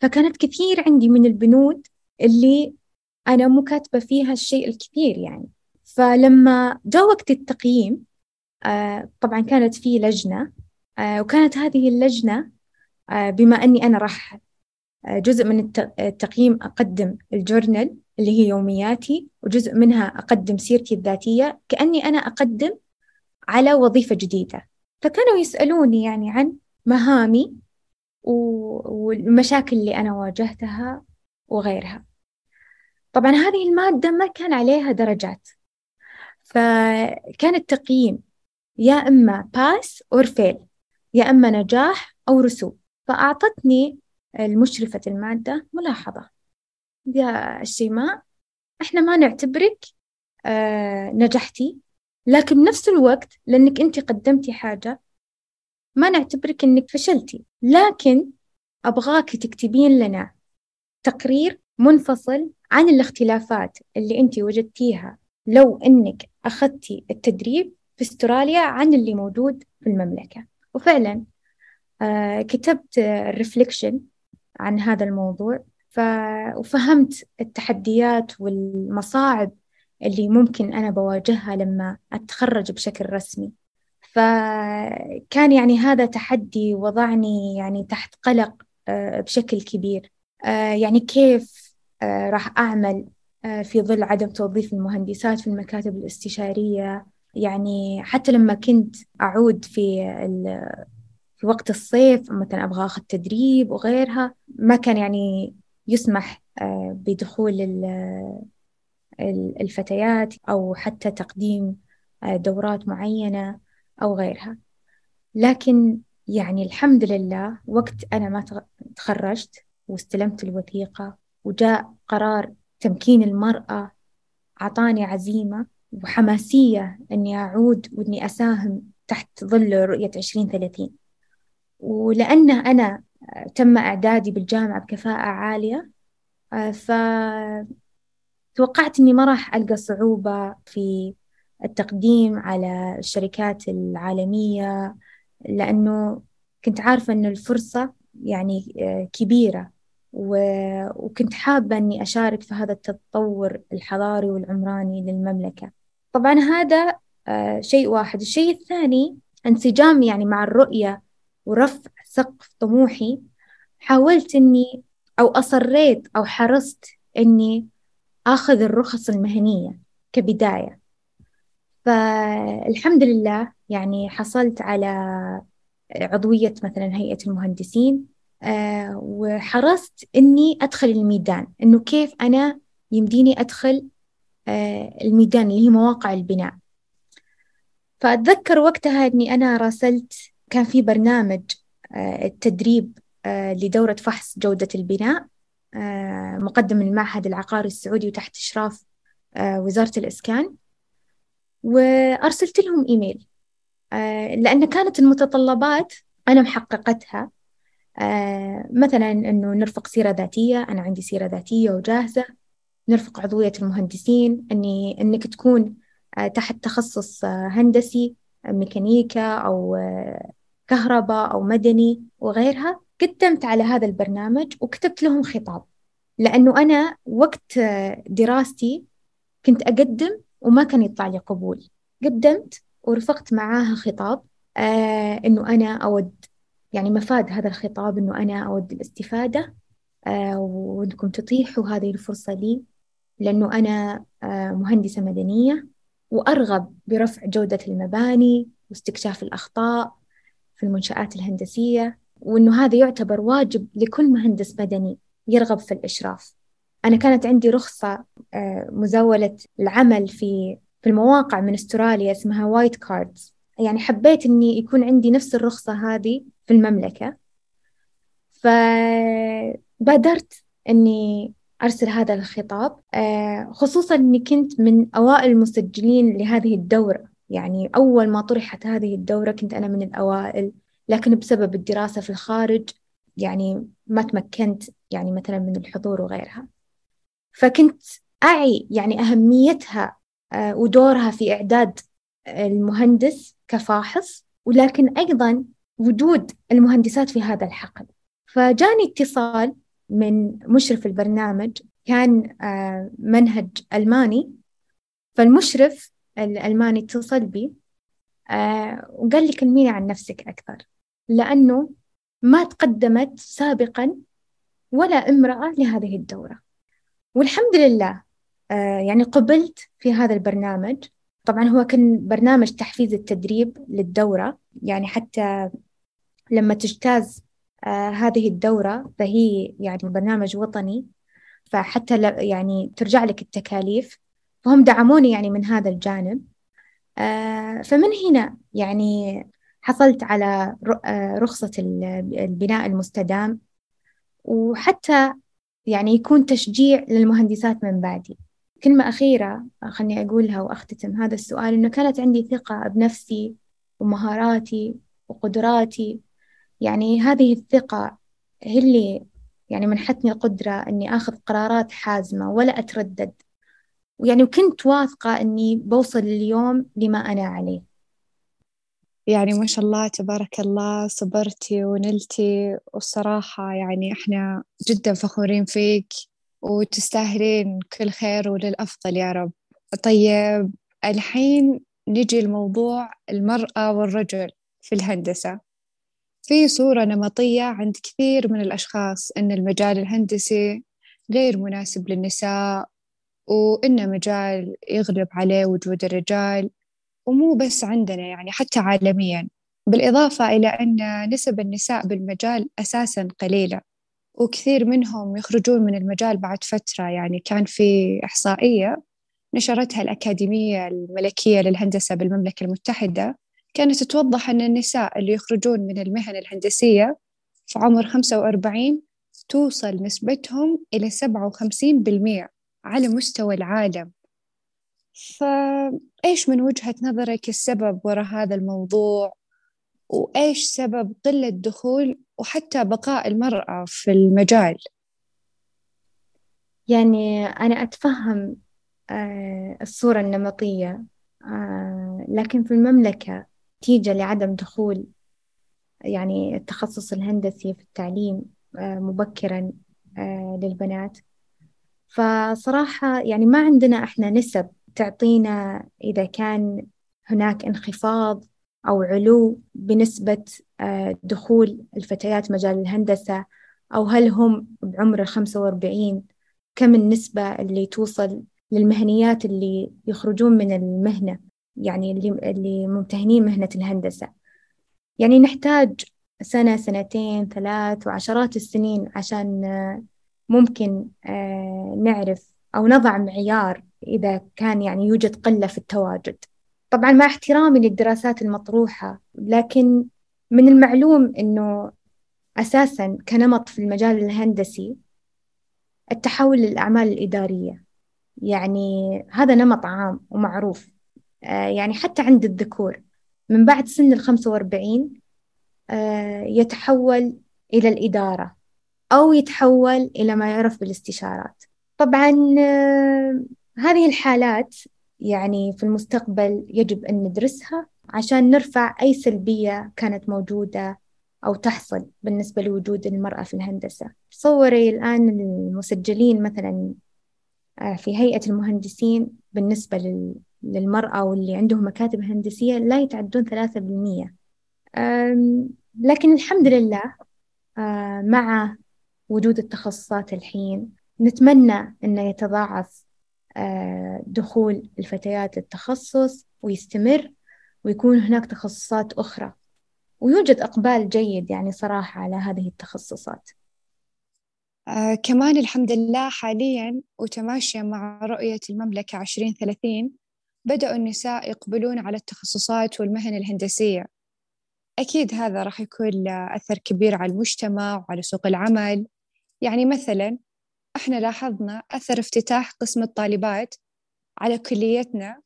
فكانت كثير عندي من البنود اللي أنا مو كاتبة فيها الشيء الكثير يعني. فلما جاء وقت التقييم آه طبعا كانت في لجنة آه وكانت هذه اللجنة آه بما أني أنا راح آه، جزء من التقييم أقدم الجورنال اللي هي يومياتي وجزء منها أقدم سيرتي الذاتية. كأني أنا أقدم على وظيفة جديدة. فكانوا يسألوني يعني عن مهامي والمشاكل اللي أنا واجهتها وغيرها. طبعا هذه المادة ما كان عليها درجات. فكان التقييم يا إما pass أو fail يا إما نجاح أو رسوب. فأعطتني المشرفة المادة ملاحظة. يا الشيماء إحنا ما نعتبرك آه نجحتي. لكن بنفس الوقت لأنك أنت قدمتي حاجة ما نعتبرك أنك فشلتي لكن أبغاك تكتبين لنا تقرير منفصل عن الاختلافات اللي أنت وجدتيها لو أنك أخذتي التدريب في أستراليا عن اللي موجود في المملكة وفعلا آه كتبت الرفليكشن عن هذا الموضوع. وفهمت التحديات والمصاعب اللي ممكن أنا بواجهها لما أتخرج بشكل رسمي. فكان يعني هذا تحدي وضعني يعني تحت قلق آه، بشكل كبير. آه، يعني كيف آه، راح أعمل في ظل عدم توظيف المهندسات في المكاتب الاستشارية؟ يعني حتى لما كنت أعود في في وقت الصيف مثلا أبغى أخذ تدريب وغيرها ما كان يعني يسمح بدخول الفتيات أو حتى تقديم دورات معينة أو غيرها. لكن يعني الحمد لله وقت أنا ما تخرجت واستلمت الوثيقة وجاء قرار تمكين المرأة أعطاني عزيمة وحماسية إني أعود وإني أساهم تحت ظل رؤية عشرين ثلاثين. ولأن أنا تم إعدادي بالجامعة بكفاءة عالية فتوقعت إني ما راح ألقى صعوبة في التقديم على الشركات العالمية لأنه كنت عارفة أن الفرصة يعني آه، كبيرة وكنت حابة أني أشارك في هذا التطور الحضاري والعمراني للمملكة. طبعا هذا آه، شيء واحد. الشيء الثاني انسجام يعني مع الرؤية ورفع سقف طموحي حاولت أني أو أصريت أو حرصت أني آخذ الرخص المهنية كبداية. فالحمد لله يعني حصلت على عضوية مثلا هيئة المهندسين آه، وحرصت إني أدخل الميدان إنه كيف أنا يمديني أدخل آه، الميدان اللي هي مواقع البناء. فأتذكر وقتها إني أنا راسلت كان في برنامج آه، التدريب لدورة فحص جودة البناء. مقدم من المعهد العقاري السعودي وتحت إشراف وزارة الإسكان. وأرسلت لهم إيميل آه، لأن كانت المتطلبات أنا محققتها. آه، مثلا أنه نرفق سيرة ذاتية أنا عندي سيرة ذاتية وجاهزة. نرفق عضوية المهندسين أني أنك تكون آه، تحت تخصص هندسي ميكانيكا أو كهرباء أو مدني وغيرها قدمت على هذا البرنامج وكتبت لهم خطاب. لأنه أنا وقت دراستي كنت أقدم وما كان يطلع لي قبول. قدمت ورفقت معاها خطاب آه إنه أنا أود يعني مفاد هذا الخطاب إنه أنا أود الاستفادة آه وإنكم تتيحوا هذه الفرصة لي لأنه أنا آه مهندسة مدنية وأرغب برفع جودة المباني واستكشاف الأخطاء. في المنشآت الهندسية وإنه هذا يعتبر واجب لكل مهندس مدني يرغب في الإشراف. أنا كانت عندي رخصة آه، مزاولة العمل في في المواقع من استراليا اسمها white cards يعني حبيت إني يكون عندي نفس الرخصة هذه في المملكة. فبادرت إني أرسل هذا الخطاب آه، خصوصا إني كنت من أوائل المسجلين لهذه الدورة. يعني أول ما طرحت هذه الدورة كنت أنا من الأوائل لكن بسبب الدراسة في الخارج يعني ما تمكنت يعني مثلا من الحضور وغيرها. فكنت أعي يعني أهميتها آه، ودورها في إعداد المهندس كفاحص ولكن أيضا وجود المهندسات في هذا الحقل. فجاني اتصال من مشرف البرنامج كان آه، منهج ألماني. فالمشرف الألماني اتصل بي. آه، وقال لي كلميني عن نفسك أكثر. لأنه ما تقدمت سابقا ولا امرأة لهذه الدورة. والحمد لله آه، يعني قبلت في هذا البرنامج. طبعا هو كان برنامج تحفيز التدريب للدورة. يعني حتى لما تجتاز آه، هذه الدورة فهي يعني برنامج وطني. فحتى يعني ترجع لك التكاليف. فهم دعموني يعني من هذا الجانب. آه، فمن هنا يعني حصلت على رخصة البناء المستدام وحتى يعني يكون تشجيع للمهندسات من بعدي. كلمة أخيرة خلني أقولها وأختتم هذا السؤال إنه كانت عندي ثقة بنفسي ومهاراتي وقدراتي. يعني هذه الثقة هي اللي يعني منحتني القدرة إني آخذ قرارات حازمة ولا أتردد. ويعني وكنت واثقة إني بوصل اليوم لما أنا عليه. يعني ما شاء الله تبارك الله صبرتي ونلتي والصراحة يعني إحنا جدا فخورين فيك وتستاهلين كل خير وللأفضل يا رب. طيب الحين نجي لموضوع المرأة والرجل في الهندسة. في صورة نمطية عند كثير من الأشخاص أن المجال الهندسي غير مناسب للنساء وإنه مجال يغلب عليه وجود الرجال ومو بس عندنا يعني حتى عالميا. بالإضافة إلى أن نسب النساء بالمجال أساسا قليلة وكثير منهم يخرجون من المجال بعد فترة. يعني كان في إحصائية نشرتها الأكاديمية الملكية للهندسة بالمملكة المتحدة كانت توضح أن النساء اللي يخرجون من المهن الهندسية في عمر 45 توصل نسبتهم إلى 57% على مستوى العالم. فإيش من وجهة نظرك السبب وراء هذا الموضوع؟ وإيش سبب قلة دخول وحتى بقاء المرأة في المجال؟ يعني أنا أتفهم آه، الصورة النمطية آه، لكن في المملكة نتيجة لعدم دخول يعني التخصص الهندسي في التعليم آه، مبكرا للبنات. فصراحة يعني ما عندنا إحنا نسب تعطينا إذا كان هناك انخفاض أو علو بنسبة دخول الفتيات مجال الهندسة أو هل هم بعمر الخمسة وأربعين كم النسبة اللي توصل للمهنيات اللي يخرجون من المهنة يعني اللي, اللي ممتهنين مهنة الهندسة. يعني نحتاج سنة سنتين ثلاث وعشرات السنين عشان ممكن آه، نعرف أو نضع معيار إذا كان يعني يوجد قلة في التواجد. طبعا مع احترامي للدراسات المطروحة لكن من المعلوم أنه أساسا كنمط في المجال الهندسي التحول للأعمال الإدارية. يعني هذا نمط عام ومعروف آه، يعني حتى عند الذكور. من بعد سن الخمسة وأربعين آه، يتحول إلى الإدارة. أو يتحول إلى ما يعرف بالاستشارات. طبعا آه، هذه الحالات يعني في المستقبل يجب أن ندرسها عشان نرفع أي سلبية كانت موجودة أو تحصل بالنسبة لوجود المرأة في الهندسة. تصوري الآن المسجلين مثلا آه، في هيئة المهندسين بالنسبة للمرأة واللي عندهم مكاتب هندسية لا يتعدون ثلاثة بالمية. لكن الحمد لله آه، مع وجود التخصصات الحين. نتمنى أنه يتضاعف آه، دخول الفتيات للتخصص ويستمر ويكون هناك تخصصات أخرى. ويوجد إقبال جيد يعني صراحة على هذه التخصصات. آه كمان الحمد لله حاليا وتماشيا مع رؤية المملكة عشرين ثلاثين بدأوا النساء يقبلون على التخصصات والمهن الهندسية. أكيد هذا راح يكون له أثر كبير على المجتمع وعلى سوق العمل. يعني مثلا إحنا لاحظنا أثر افتتاح قسم الطالبات على كليتنا.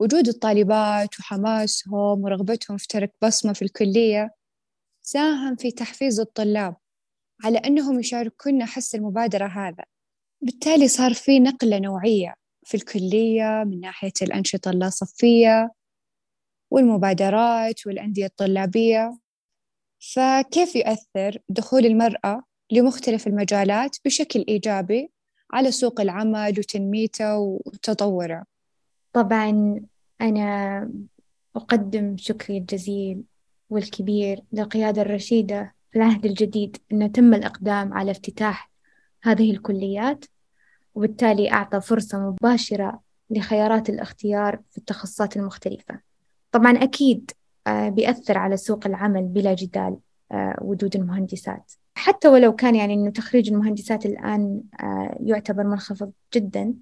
وجود الطالبات وحماسهم ورغبتهم في ترك بصمة في الكلية ساهم في تحفيز الطلاب على أنهم يشاركون حس المبادرة هذا. بالتالي صار في نقلة نوعية في الكلية من ناحية الأنشطة اللاصفية والمبادرات والأندية الطلابية. فكيف يؤثر دخول المرأة لمختلف المجالات بشكل إيجابي على سوق العمل وتنميته وتطوره. طبعا أنا أقدم شكري الجزيل والكبير للقيادة الرشيدة في العهد الجديد أنه تم الإقدام على افتتاح هذه الكليات وبالتالي أعطى فرصة مباشرة لخيارات الاختيار في التخصصات المختلفة. طبعا أكيد آه، بيأثر على سوق العمل بلا جدال آه، وجود المهندسات. حتى ولو كان يعني إنه تخريج المهندسات الآن آه، يعتبر منخفض جدا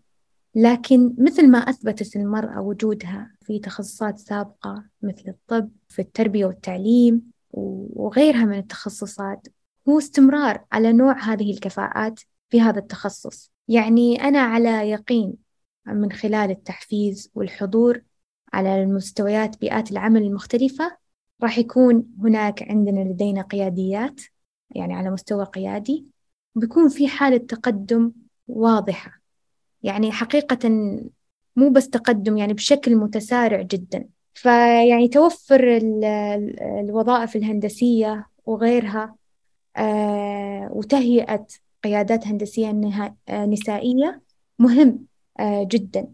لكن مثل ما أثبتت المرأة وجودها في تخصصات سابقة مثل الطب في التربية والتعليم وغيرها من التخصصات هو استمرار على نوع هذه الكفاءات في هذا التخصص. يعني أنا على يقين من خلال التحفيز والحضور على المستويات بيئات العمل المختلفة راح يكون هناك عندنا لدينا قياديات يعني على مستوى قيادي بيكون في حالة تقدم واضحة. يعني حقيقة مو بس تقدم يعني بشكل متسارع جدا. فيعني توفر الوظائف الهندسية وغيرها آه، وتهيئة قيادات هندسية نسائية مهم آه، جدا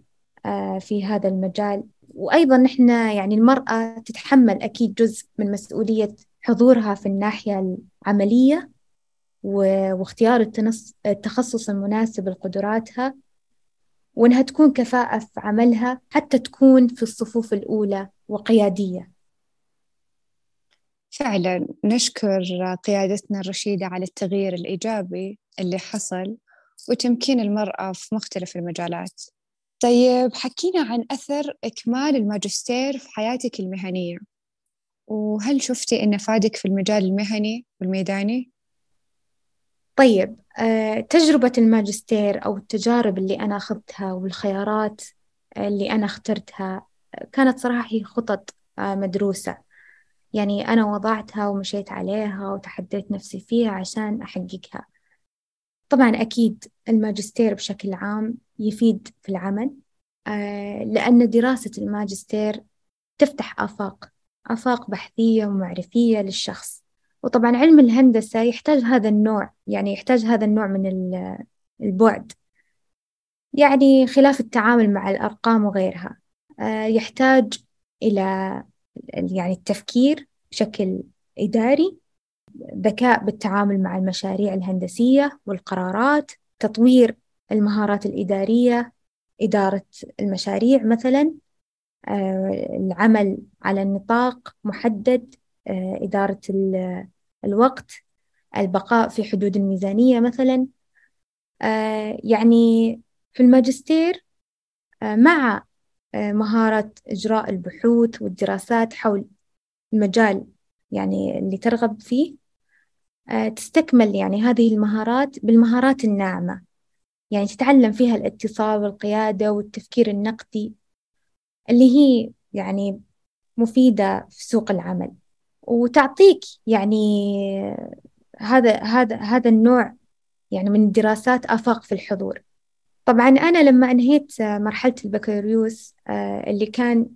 في هذا المجال. وأيضا نحن يعني المرأة تتحمل أكيد جزء من مسؤولية حضورها في الناحية العملية واختيار التخصص المناسب لقدراتها وإنها تكون كفاءة في عملها حتى تكون في الصفوف الأولى وقيادية. فعلا نشكر قيادتنا الرشيدة على التغيير الإيجابي اللي حصل وتمكين المرأة في مختلف المجالات. طيب حكينا عن أثر إكمال الماجستير في حياتك المهنية. وهل شفتي إنه فادك في المجال المهني والميداني؟ طيب آه، تجربة الماجستير أو التجارب اللي أنا أخذتها والخيارات اللي أنا اخترتها كانت صراحة هي خطط آه، مدروسة يعني أنا وضعتها ومشيت عليها وتحديت نفسي فيها عشان أحققها طبعا أكيد الماجستير بشكل عام يفيد في العمل آه، لأن دراسة الماجستير تفتح آفاق آفاق بحثية ومعرفية للشخص. وطبعا علم الهندسة يحتاج هذا النوع يعني يحتاج هذا النوع من البعد. يعني خلاف التعامل مع الأرقام وغيرها آه، يحتاج إلى يعني التفكير بشكل إداري ذكاء بالتعامل مع المشاريع الهندسية والقرارات تطوير المهارات الإدارية إدارة المشاريع مثلا. العمل على النطاق محدد آه، إدارة الوقت البقاء في حدود الميزانية مثلا. آه، يعني في الماجستير مع مهارة إجراء البحوث والدراسات حول المجال يعني اللي ترغب فيه تستكمل يعني هذه المهارات بالمهارات الناعمة. يعني تتعلم فيها الاتصال والقيادة والتفكير النقدي. اللي هي يعني مفيدة في سوق العمل. وتعطيك يعني هذا هذا هذا النوع يعني من الدراسات آفاق في الحضور. طبعا أنا لما أنهيت مرحلة البكالوريوس آه، اللي كان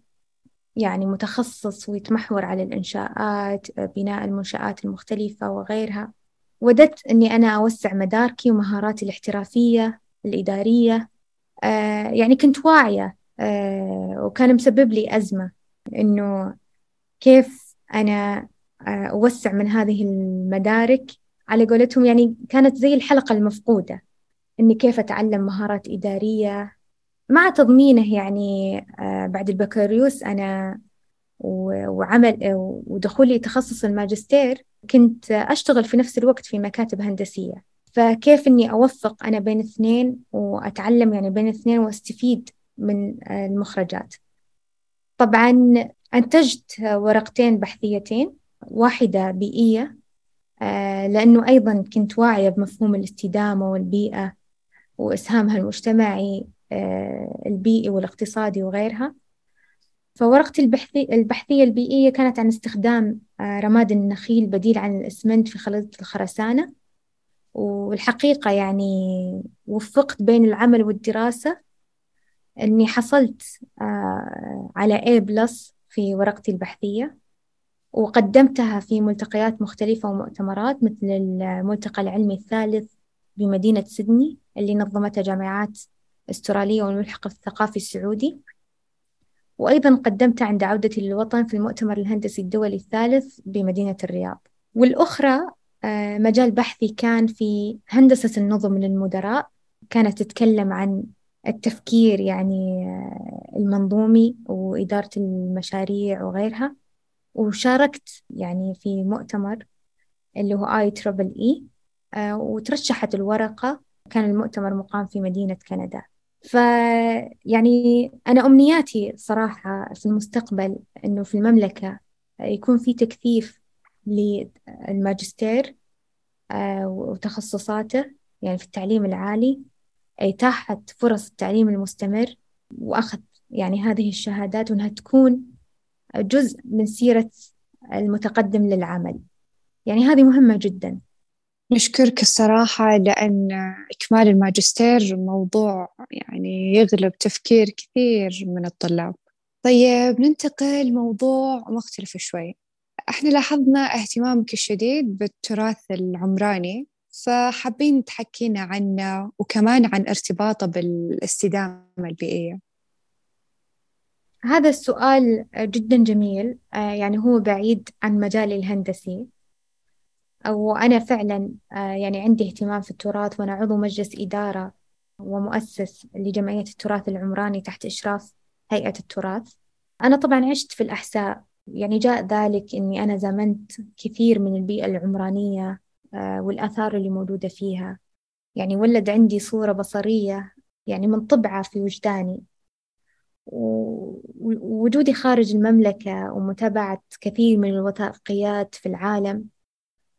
يعني متخصص ويتمحور على الإنشاءات بناء المنشآت المختلفة وغيرها وددت أني أنا أوسع مداركي ومهاراتي الاحترافية الإدارية آه يعني كنت واعية آه وكان مسبب لي أزمة إنه كيف أنا آه أوسع من هذه المدارك. على قولتهم يعني كانت زي الحلقة المفقودة إني كيف أتعلم مهارات إدارية مع تضمينه يعني آه بعد البكالوريوس أنا وعمل ودخولي تخصص الماجستير كنت أشتغل في نفس الوقت في مكاتب هندسية. فكيف إني أوفق أنا بين اثنين وأتعلم يعني بين اثنين وأستفيد من المخرجات. طبعا أنتجت ورقتين بحثيتين واحدة بيئية آه، لأنه أيضا كنت واعية بمفهوم الاستدامة والبيئة وإسهامها المجتمعي آه، البيئي والاقتصادي وغيرها. فورقتي البحثية البيئية كانت عن استخدام آه، رماد النخيل بديل عن الإسمنت في خلطة الخرسانة. والحقيقة يعني وفقت بين العمل والدراسة إني حصلت آه، على A بلس في ورقتي البحثية وقدمتها في ملتقيات مختلفة ومؤتمرات مثل الملتقى العلمي الثالث بمدينة سيدني اللي نظمتها جامعات أسترالية والملحق الثقافي السعودي. وأيضا قدمت عند عودتي للوطن في المؤتمر الهندسي الدولي الثالث بمدينة الرياض. والأخرى آه، مجال بحثي كان في هندسة النظم للمدراء كانت تتكلم عن التفكير يعني آه، المنظومي وإدارة المشاريع وغيرها. وشاركت يعني في مؤتمر اللي هو آي تربل إي وترشحت الورقة. كان المؤتمر مقام في مدينة كندا. فيعني أنا أمنياتي صراحة في المستقبل إنه في المملكة يكون في تكثيف للماجستير آه، وتخصصاته يعني في التعليم العالي. إتاحة فرص التعليم المستمر وأخذ يعني هذه الشهادات وأنها تكون جزء من سيرة المتقدم للعمل. يعني هذه مهمة جدا. نشكرك الصراحة لأن إكمال الماجستير موضوع يعني يغلب تفكير كثير من الطلاب. طيب ننتقل لموضوع مختلف شوي. إحنا لاحظنا اهتمامك الشديد بالتراث العمراني. فحابين تحكينا عنه وكمان عن ارتباطه بالاستدامة البيئية. هذا السؤال جدا جميل. آه، يعني هو بعيد عن مجالي الهندسي. وأنا فعلا آه، يعني عندي اهتمام في التراث وأنا عضو مجلس إدارة ومؤسس لجمعية التراث العمراني تحت إشراف هيئة التراث. أنا طبعا عشت في الأحساء. يعني جاء ذلك إني أنا زمنت كثير من البيئة العمرانية. والآثار اللي موجودة فيها. يعني ولد عندي صورة بصرية يعني منطبعة في وجداني. ووجودي خارج المملكة ومتابعة كثير من الوثائقيات في العالم.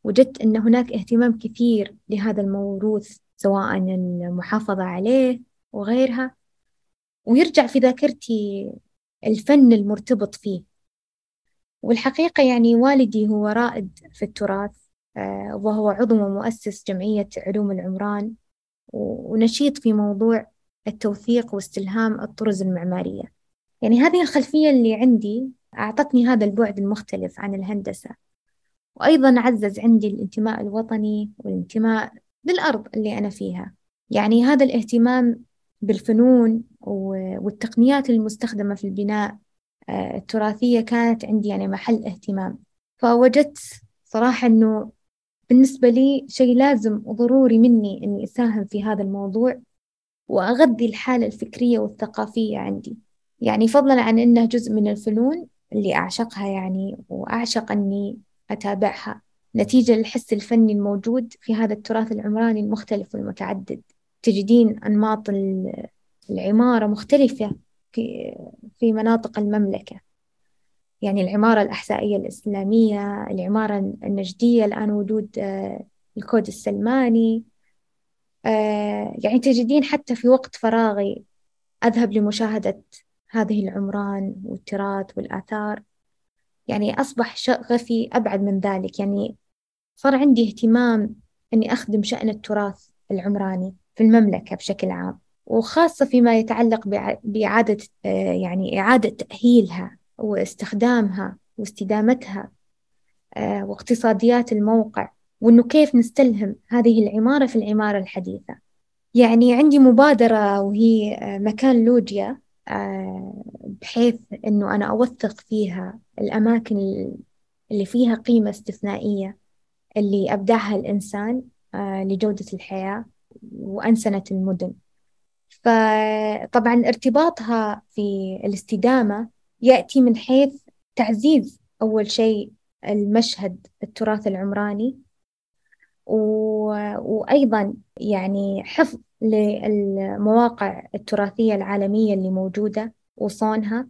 وجدت أن هناك اهتمام كثير لهذا الموروث سواء المحافظة عليه وغيرها. ويرجع في ذاكرتي الفن المرتبط فيه. والحقيقة يعني والدي هو رائد في التراث. آه، وهو عضو ومؤسس جمعية علوم العمران ونشيط في موضوع التوثيق واستلهام الطرز المعمارية. يعني هذه الخلفية اللي عندي أعطتني هذا البعد المختلف عن الهندسة. وأيضا عزز عندي الانتماء الوطني والانتماء للأرض اللي أنا فيها. يعني هذا الاهتمام بالفنون والتقنيات المستخدمة في البناء آه، التراثية كانت عندي يعني محل اهتمام. فوجدت صراحة أنه بالنسبة لي شيء لازم وضروري مني أني أساهم في هذا الموضوع وأغذي الحالة الفكرية والثقافية عندي. يعني فضلا عن أنه جزء من الفنون اللي أعشقها يعني وأعشق أني أتابعها. نتيجة للحس الفني الموجود في هذا التراث العمراني المختلف والمتعدد. تجدين أنماط العمارة مختلفة في في مناطق المملكة. يعني العمارة الأحسائية الإسلامية العمارة النجدية الآن وجود آه، الكود السلماني آه، يعني تجدين حتى في وقت فراغي أذهب لمشاهدة هذه العمران والتراث والآثار. يعني أصبح شغفي أبعد من ذلك. يعني صار عندي اهتمام أني أخدم شأن التراث العمراني في المملكة بشكل عام وخاصة فيما يتعلق بإعادة آه، يعني إعادة تأهيلها واستخدامها واستدامتها آه، واقتصاديات الموقع وإنه كيف نستلهم هذه العمارة في العمارة الحديثة. يعني عندي مبادرة وهي آه، مكان لوجيا بحيث إنه أنا أوثق فيها الأماكن اللي فيها قيمة استثنائية اللي أبدعها الإنسان لجودة الحياة وأنسنة المدن. فطبعا ارتباطها في الاستدامة يأتي من حيث تعزيز أول شيء المشهد التراث العمراني و... وأيضا يعني حفظ للمواقع التراثية العالمية اللي موجودة وصونها.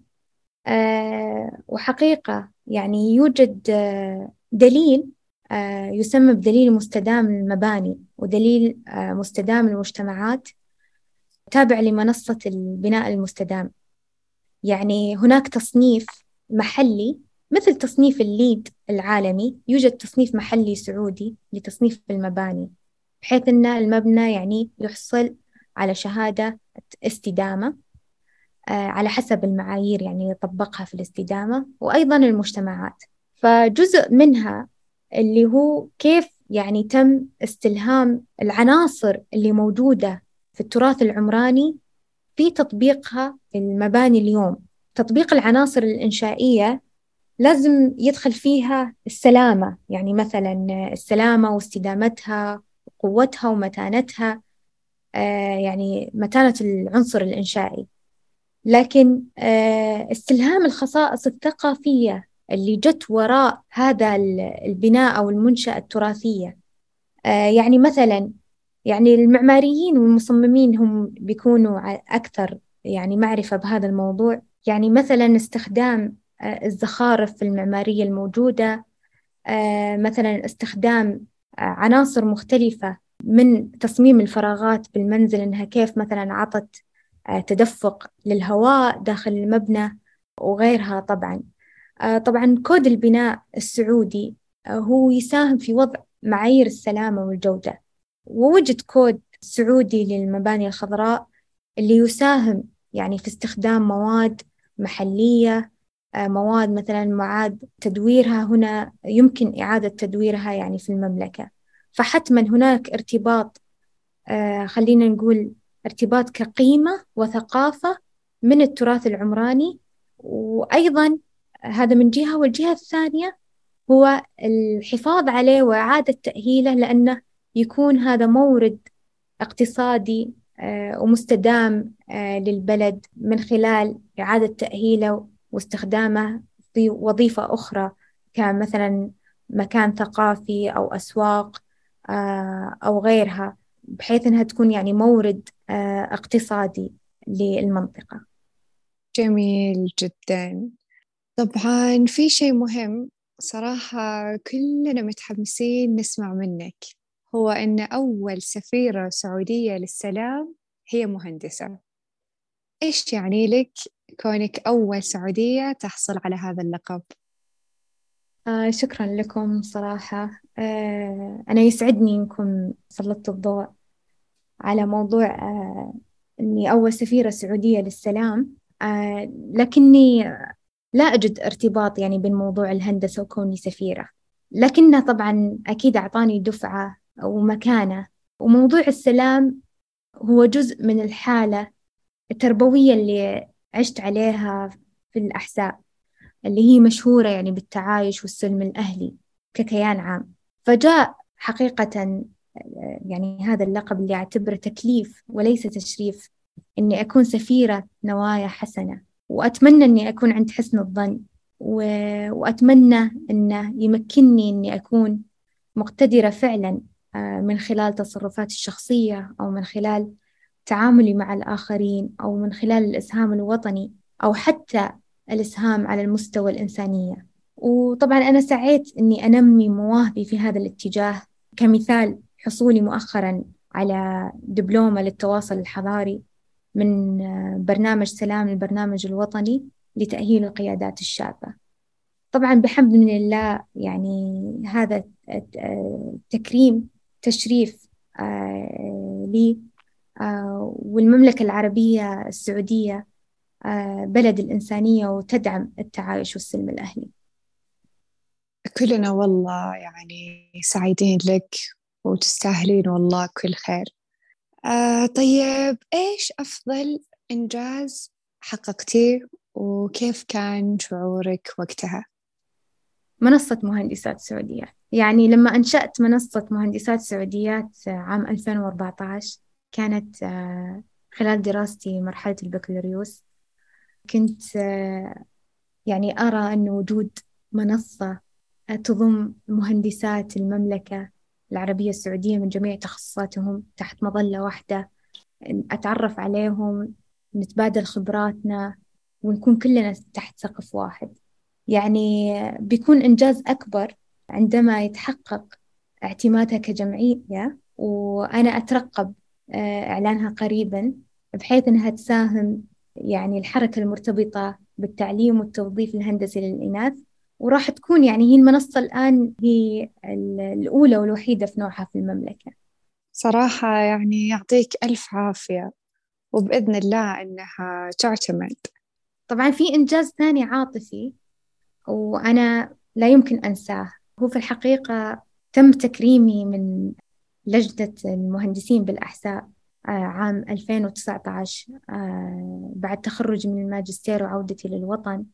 أه وحقيقة يعني يوجد آه، دليل أه يسمى بدليل مستدام للمباني ودليل أه مستدام للمجتمعات تابع لمنصة البناء المستدام. يعني هناك تصنيف محلي مثل تصنيف الليد العالمي يوجد تصنيف محلي سعودي لتصنيف المباني بحيث أن المبنى يعني يحصل على شهادة استدامة آه، على حسب المعايير يعني يطبقها في الاستدامة وأيضا المجتمعات. فجزء منها اللي هو كيف يعني تم استلهام العناصر اللي موجودة في التراث العمراني في تطبيقها المباني اليوم تطبيق العناصر الإنشائية لازم يدخل فيها السلامة يعني مثلا السلامة واستدامتها وقوتها ومتانتها آه يعني متانة العنصر الإنشائي. لكن آه استلهام الخصائص الثقافية اللي جت وراء هذا البناء أو المنشأة التراثية آه يعني مثلا يعني المعماريين والمصممين هم بيكونوا أكثر يعني معرفة بهذا الموضوع. يعني مثلا استخدام آه، الزخارف المعمارية الموجودة آه، مثلا استخدام آه، عناصر مختلفة من تصميم الفراغات بالمنزل إنها كيف مثلا عطت تدفق للهواء داخل المبنى وغيرها طبعا. طبعا كود البناء السعودي هو يساهم في وضع معايير السلامة والجودة. ووجد كود سعودي للمباني الخضراء اللي يساهم يعني في استخدام مواد محلية آه، مواد مثلا معاد تدويرها هنا يمكن إعادة تدويرها يعني في المملكة. فحتما هناك ارتباط آه، خلينا نقول ارتباط كقيمة وثقافة من التراث العمراني. وأيضا هذا من جهة والجهة الثانية هو الحفاظ عليه وإعادة تأهيله لأنه يكون هذا مورد اقتصادي ومستدام آه، للبلد من خلال إعادة تأهيله واستخدامه في وظيفة أخرى كمثلا مكان ثقافي أو أسواق آه، أو غيرها بحيث أنها تكون يعني مورد اقتصادي للمنطقة. جميل جدا. طبعا في شيء مهم صراحة كلنا متحمسين نسمع منك. هو أن أول سفيرة سعودية للسلام هي مهندسة. إيش يعني لك كونك أول سعودية تحصل على هذا اللقب؟ آه شكرا لكم صراحة. آه أنا يسعدني إنكم سلطت الضوء على موضوع آه إني أول سفيرة سعودية للسلام. آه لكني لا أجد ارتباط يعني بين موضوع الهندسة وكوني سفيرة. لكنه طبعا أكيد أعطاني دفعة ومكانة وموضوع السلام هو جزء من الحالة التربوية اللي عشت عليها في الأحساء اللي هي مشهورة يعني بالتعايش والسلم الأهلي ككيان عام. فجاء حقيقة يعني هذا اللقب اللي أعتبره تكليف وليس تشريف إني أكون سفيرة نوايا حسنة. وأتمنى إني أكون عند حسن الظن. و... وأتمنى إنه يمكنني إني أكون مقتدرة فعلا من خلال تصرفاتي الشخصية أو من خلال تعاملي مع الآخرين أو من خلال الإسهام الوطني أو حتى الإسهام على المستوى الإنسانية. وطبعا أنا سعيت أني أنمي مواهبي في هذا الاتجاه كمثال حصولي مؤخرا على دبلومة للتواصل الحضاري من آه، برنامج سلام البرنامج الوطني لتأهيل القيادات الشابة. طبعا بحمد من الله يعني هذا التكريم تشريف آه، لي آه، والمملكة العربية السعودية بلد الإنسانية وتدعم التعايش والسلم الأهلي كلنا والله يعني سعيدين لك وتستاهلين والله كل خير آه طيب إيش أفضل إنجاز حققتيه وكيف كان شعورك وقتها؟ منصة مهندسات سعوديات. يعني لما أنشأت منصة مهندسات سعوديات عام 2014 كانت آه، خلال دراستي مرحلة البكالوريوس كنت آه، يعني أرى أن وجود منصة تضم مهندسات المملكة العربية السعودية من جميع تخصصاتهم تحت مظلة واحدة أتعرف عليهم نتبادل خبراتنا ونكون كلنا تحت سقف واحد. يعني بيكون إنجاز أكبر عندما يتحقق اعتمادها كجمعية وأنا أترقب آه، إعلانها قريبا بحيث أنها تساهم يعني الحركة المرتبطة بالتعليم والتوظيف الهندسي للإناث. وراح تكون يعني هي المنصة الآن هي الأولى والوحيدة في نوعها في المملكة. صراحة يعني يعطيك ألف عافية وبإذن الله إنها تعتمد. طبعا في إنجاز ثاني عاطفي وأنا لا يمكن أنساه. هو في الحقيقة تم تكريمي من لجنة المهندسين بالأحساء آه، عام 2019 آه، بعد تخرجي من الماجستير وعودتي للوطن.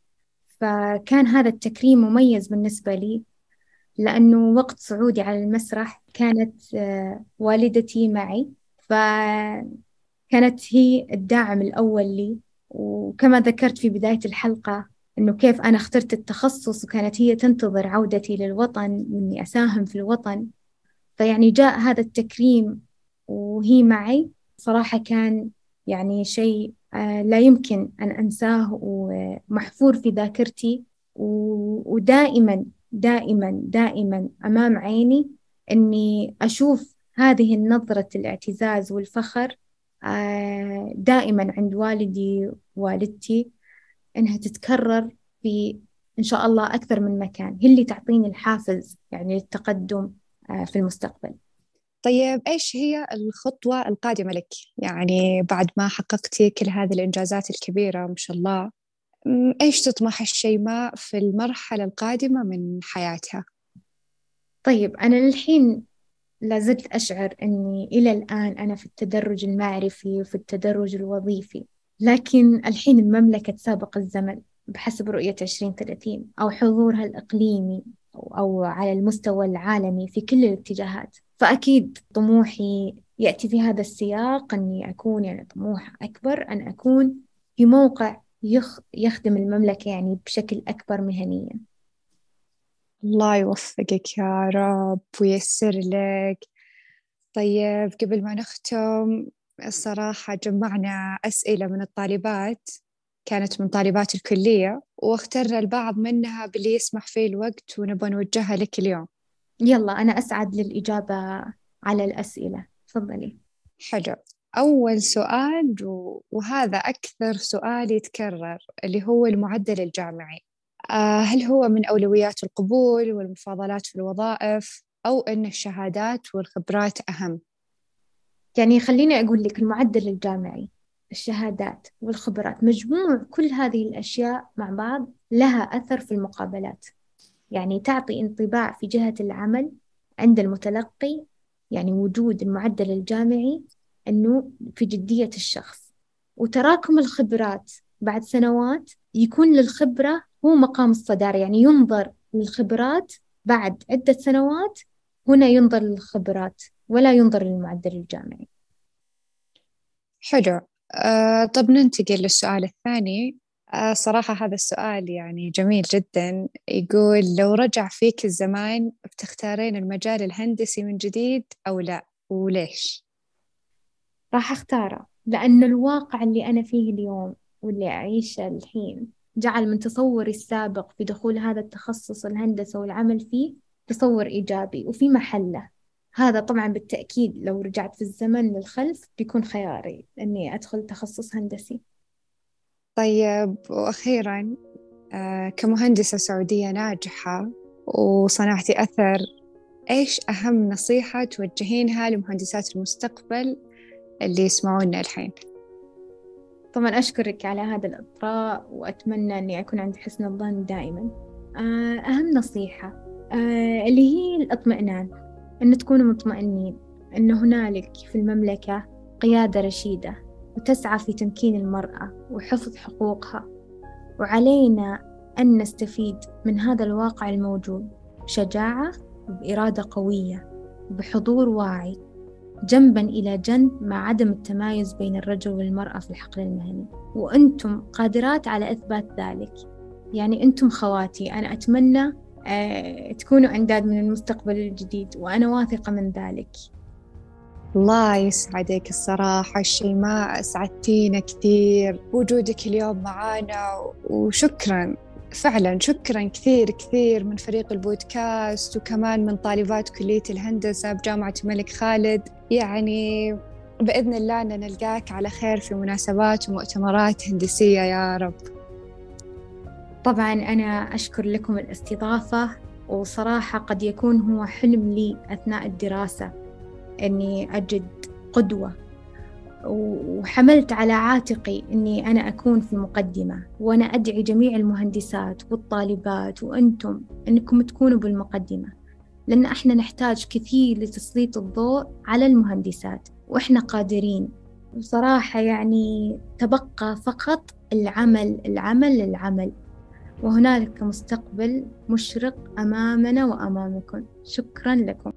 فكان هذا التكريم مميز بالنسبة لي لأنه وقت صعودي على المسرح كانت آه، والدتي معي. فكانت هي الداعم الأول لي. وكما ذكرت في بداية الحلقة إنه كيف أنا اخترت التخصص وكانت هي تنتظر عودتي للوطن وإني أساهم في الوطن. فيعني جاء هذا التكريم وهي معي. صراحة كان يعني شيء آه، لا يمكن أن أنساه ومحفور في ذاكرتي. ودائما دائما دائما أمام عيني أني أشوف هذه النظرة الاعتزاز والفخر آه، دائما عند والدي ووالدتي. إنها تتكرر في إن شاء الله أكثر من مكان هي اللي تعطيني الحافز يعني للتقدم آه، في المستقبل طيب إيش هي الخطوة القادمة لك؟ يعني بعد ما حققتي كل هذه الإنجازات الكبيرة ما شاء الله إيش تطمح الشيماء في المرحلة القادمة من حياتها؟ طيب أنا للحين لازلت أشعر أني إلى الآن أنا في التدرج المعرفي وفي التدرج الوظيفي لكن الحين المملكة تسابق الزمن بحسب رؤية 2030 أو حضورها الإقليمي أو على المستوى العالمي في كل الاتجاهات. فأكيد طموحي يأتي في هذا السياق أني أكون يعني طموح أكبر أن أكون في موقع يخ يخدم المملكة يعني بشكل أكبر مهنيا. الله يوفقك يا رب ويسر لك. طيب قبل ما نختم الصراحة جمعنا أسئلة من الطالبات كانت من طالبات الكلية واخترنا البعض منها باللي يسمح فيه الوقت ونبغى نوجهها لك اليوم. يلا أنا أسعد للإجابة على الأسئلة. تفضلي. حلو. أول سؤال وهذا أكثر سؤال يتكرر اللي هو المعدل الجامعي. آه، هل هو من أولويات القبول والمفاضلات في الوظائف أو أن الشهادات والخبرات أهم؟ يعني خليني أقول لك المعدل الجامعي الشهادات والخبرات مجموع كل هذه الأشياء مع بعض لها أثر في المقابلات. يعني تعطي انطباع في جهة العمل عند المتلقي يعني وجود المعدل الجامعي أنه في جدية الشخص. وتراكم الخبرات بعد سنوات يكون للخبرة هو مقام الصدارة يعني ينظر للخبرات بعد عدة سنوات هنا ينظر للخبرات. ولا ينظر للمعدل الجامعي. حلو. آه طب ننتقل للسؤال الثاني. آه صراحة هذا السؤال يعني جميل جدا. يقول لو رجع فيك الزمان بتختارين المجال الهندسي من جديد أو لا؟ وليش؟ راح أختاره لأن الواقع اللي أنا فيه اليوم واللي أعيشه الحين جعل من تصوري السابق في دخول هذا التخصص الهندسة والعمل فيه تصور إيجابي وفي محله. هذا طبعا بالتأكيد لو رجعت في الزمن للخلف بيكون خياري إني أدخل تخصص هندسي. طيب وأخيرا آه كمهندسة سعودية ناجحة وصنعتي أثر إيش أهم نصيحة توجهينها لمهندسات المستقبل اللي يسمعونا الحين؟ طبعا أشكرك على هذا الإطراء وأتمنى أني أكون عند حسن الظن دائما. آه، أهم نصيحة آه، اللي هي الإطمئنان. أن تكونوا مطمئنين أن هنالك في المملكة قيادة رشيدة وتسعى في تمكين المرأة وحفظ حقوقها. وعلينا أن نستفيد من هذا الواقع الموجود بشجاعة وبإرادة قوية وبحضور واعي جنبا إلى جنب مع عدم التمايز بين الرجل والمرأة في الحقل المهني. وأنتم قادرات على إثبات ذلك. يعني أنتم خواتي أنا أتمنى تكونوا أنداد من المستقبل الجديد وأنا واثقة من ذلك. الله يسعدك الصراحة شيماء أسعدتينا كثير. وجودك اليوم معانا وشكرا فعلا شكرا كثير كثير من فريق البودكاست وكمان من طالبات كلية الهندسة بجامعة الملك خالد. يعني بإذن الله أن نلقاك على خير في مناسبات ومؤتمرات هندسية يا رب. طبعا أنا أشكر لكم الاستضافة وصراحة قد يكون هو حلم لي أثناء الدراسة أني أجد قدوة وحملت على عاتقي أني أنا أكون في المقدمة وأنا أدعي جميع المهندسات والطالبات وأنتم أنكم تكونوا بالمقدمة لأن إحنا نحتاج كثير لتسليط الضوء على المهندسات وإحنا قادرين. وصراحة يعني تبقى فقط العمل العمل العمل. وهنالك مستقبل مشرق أمامنا وأمامكم. شكرا لكم.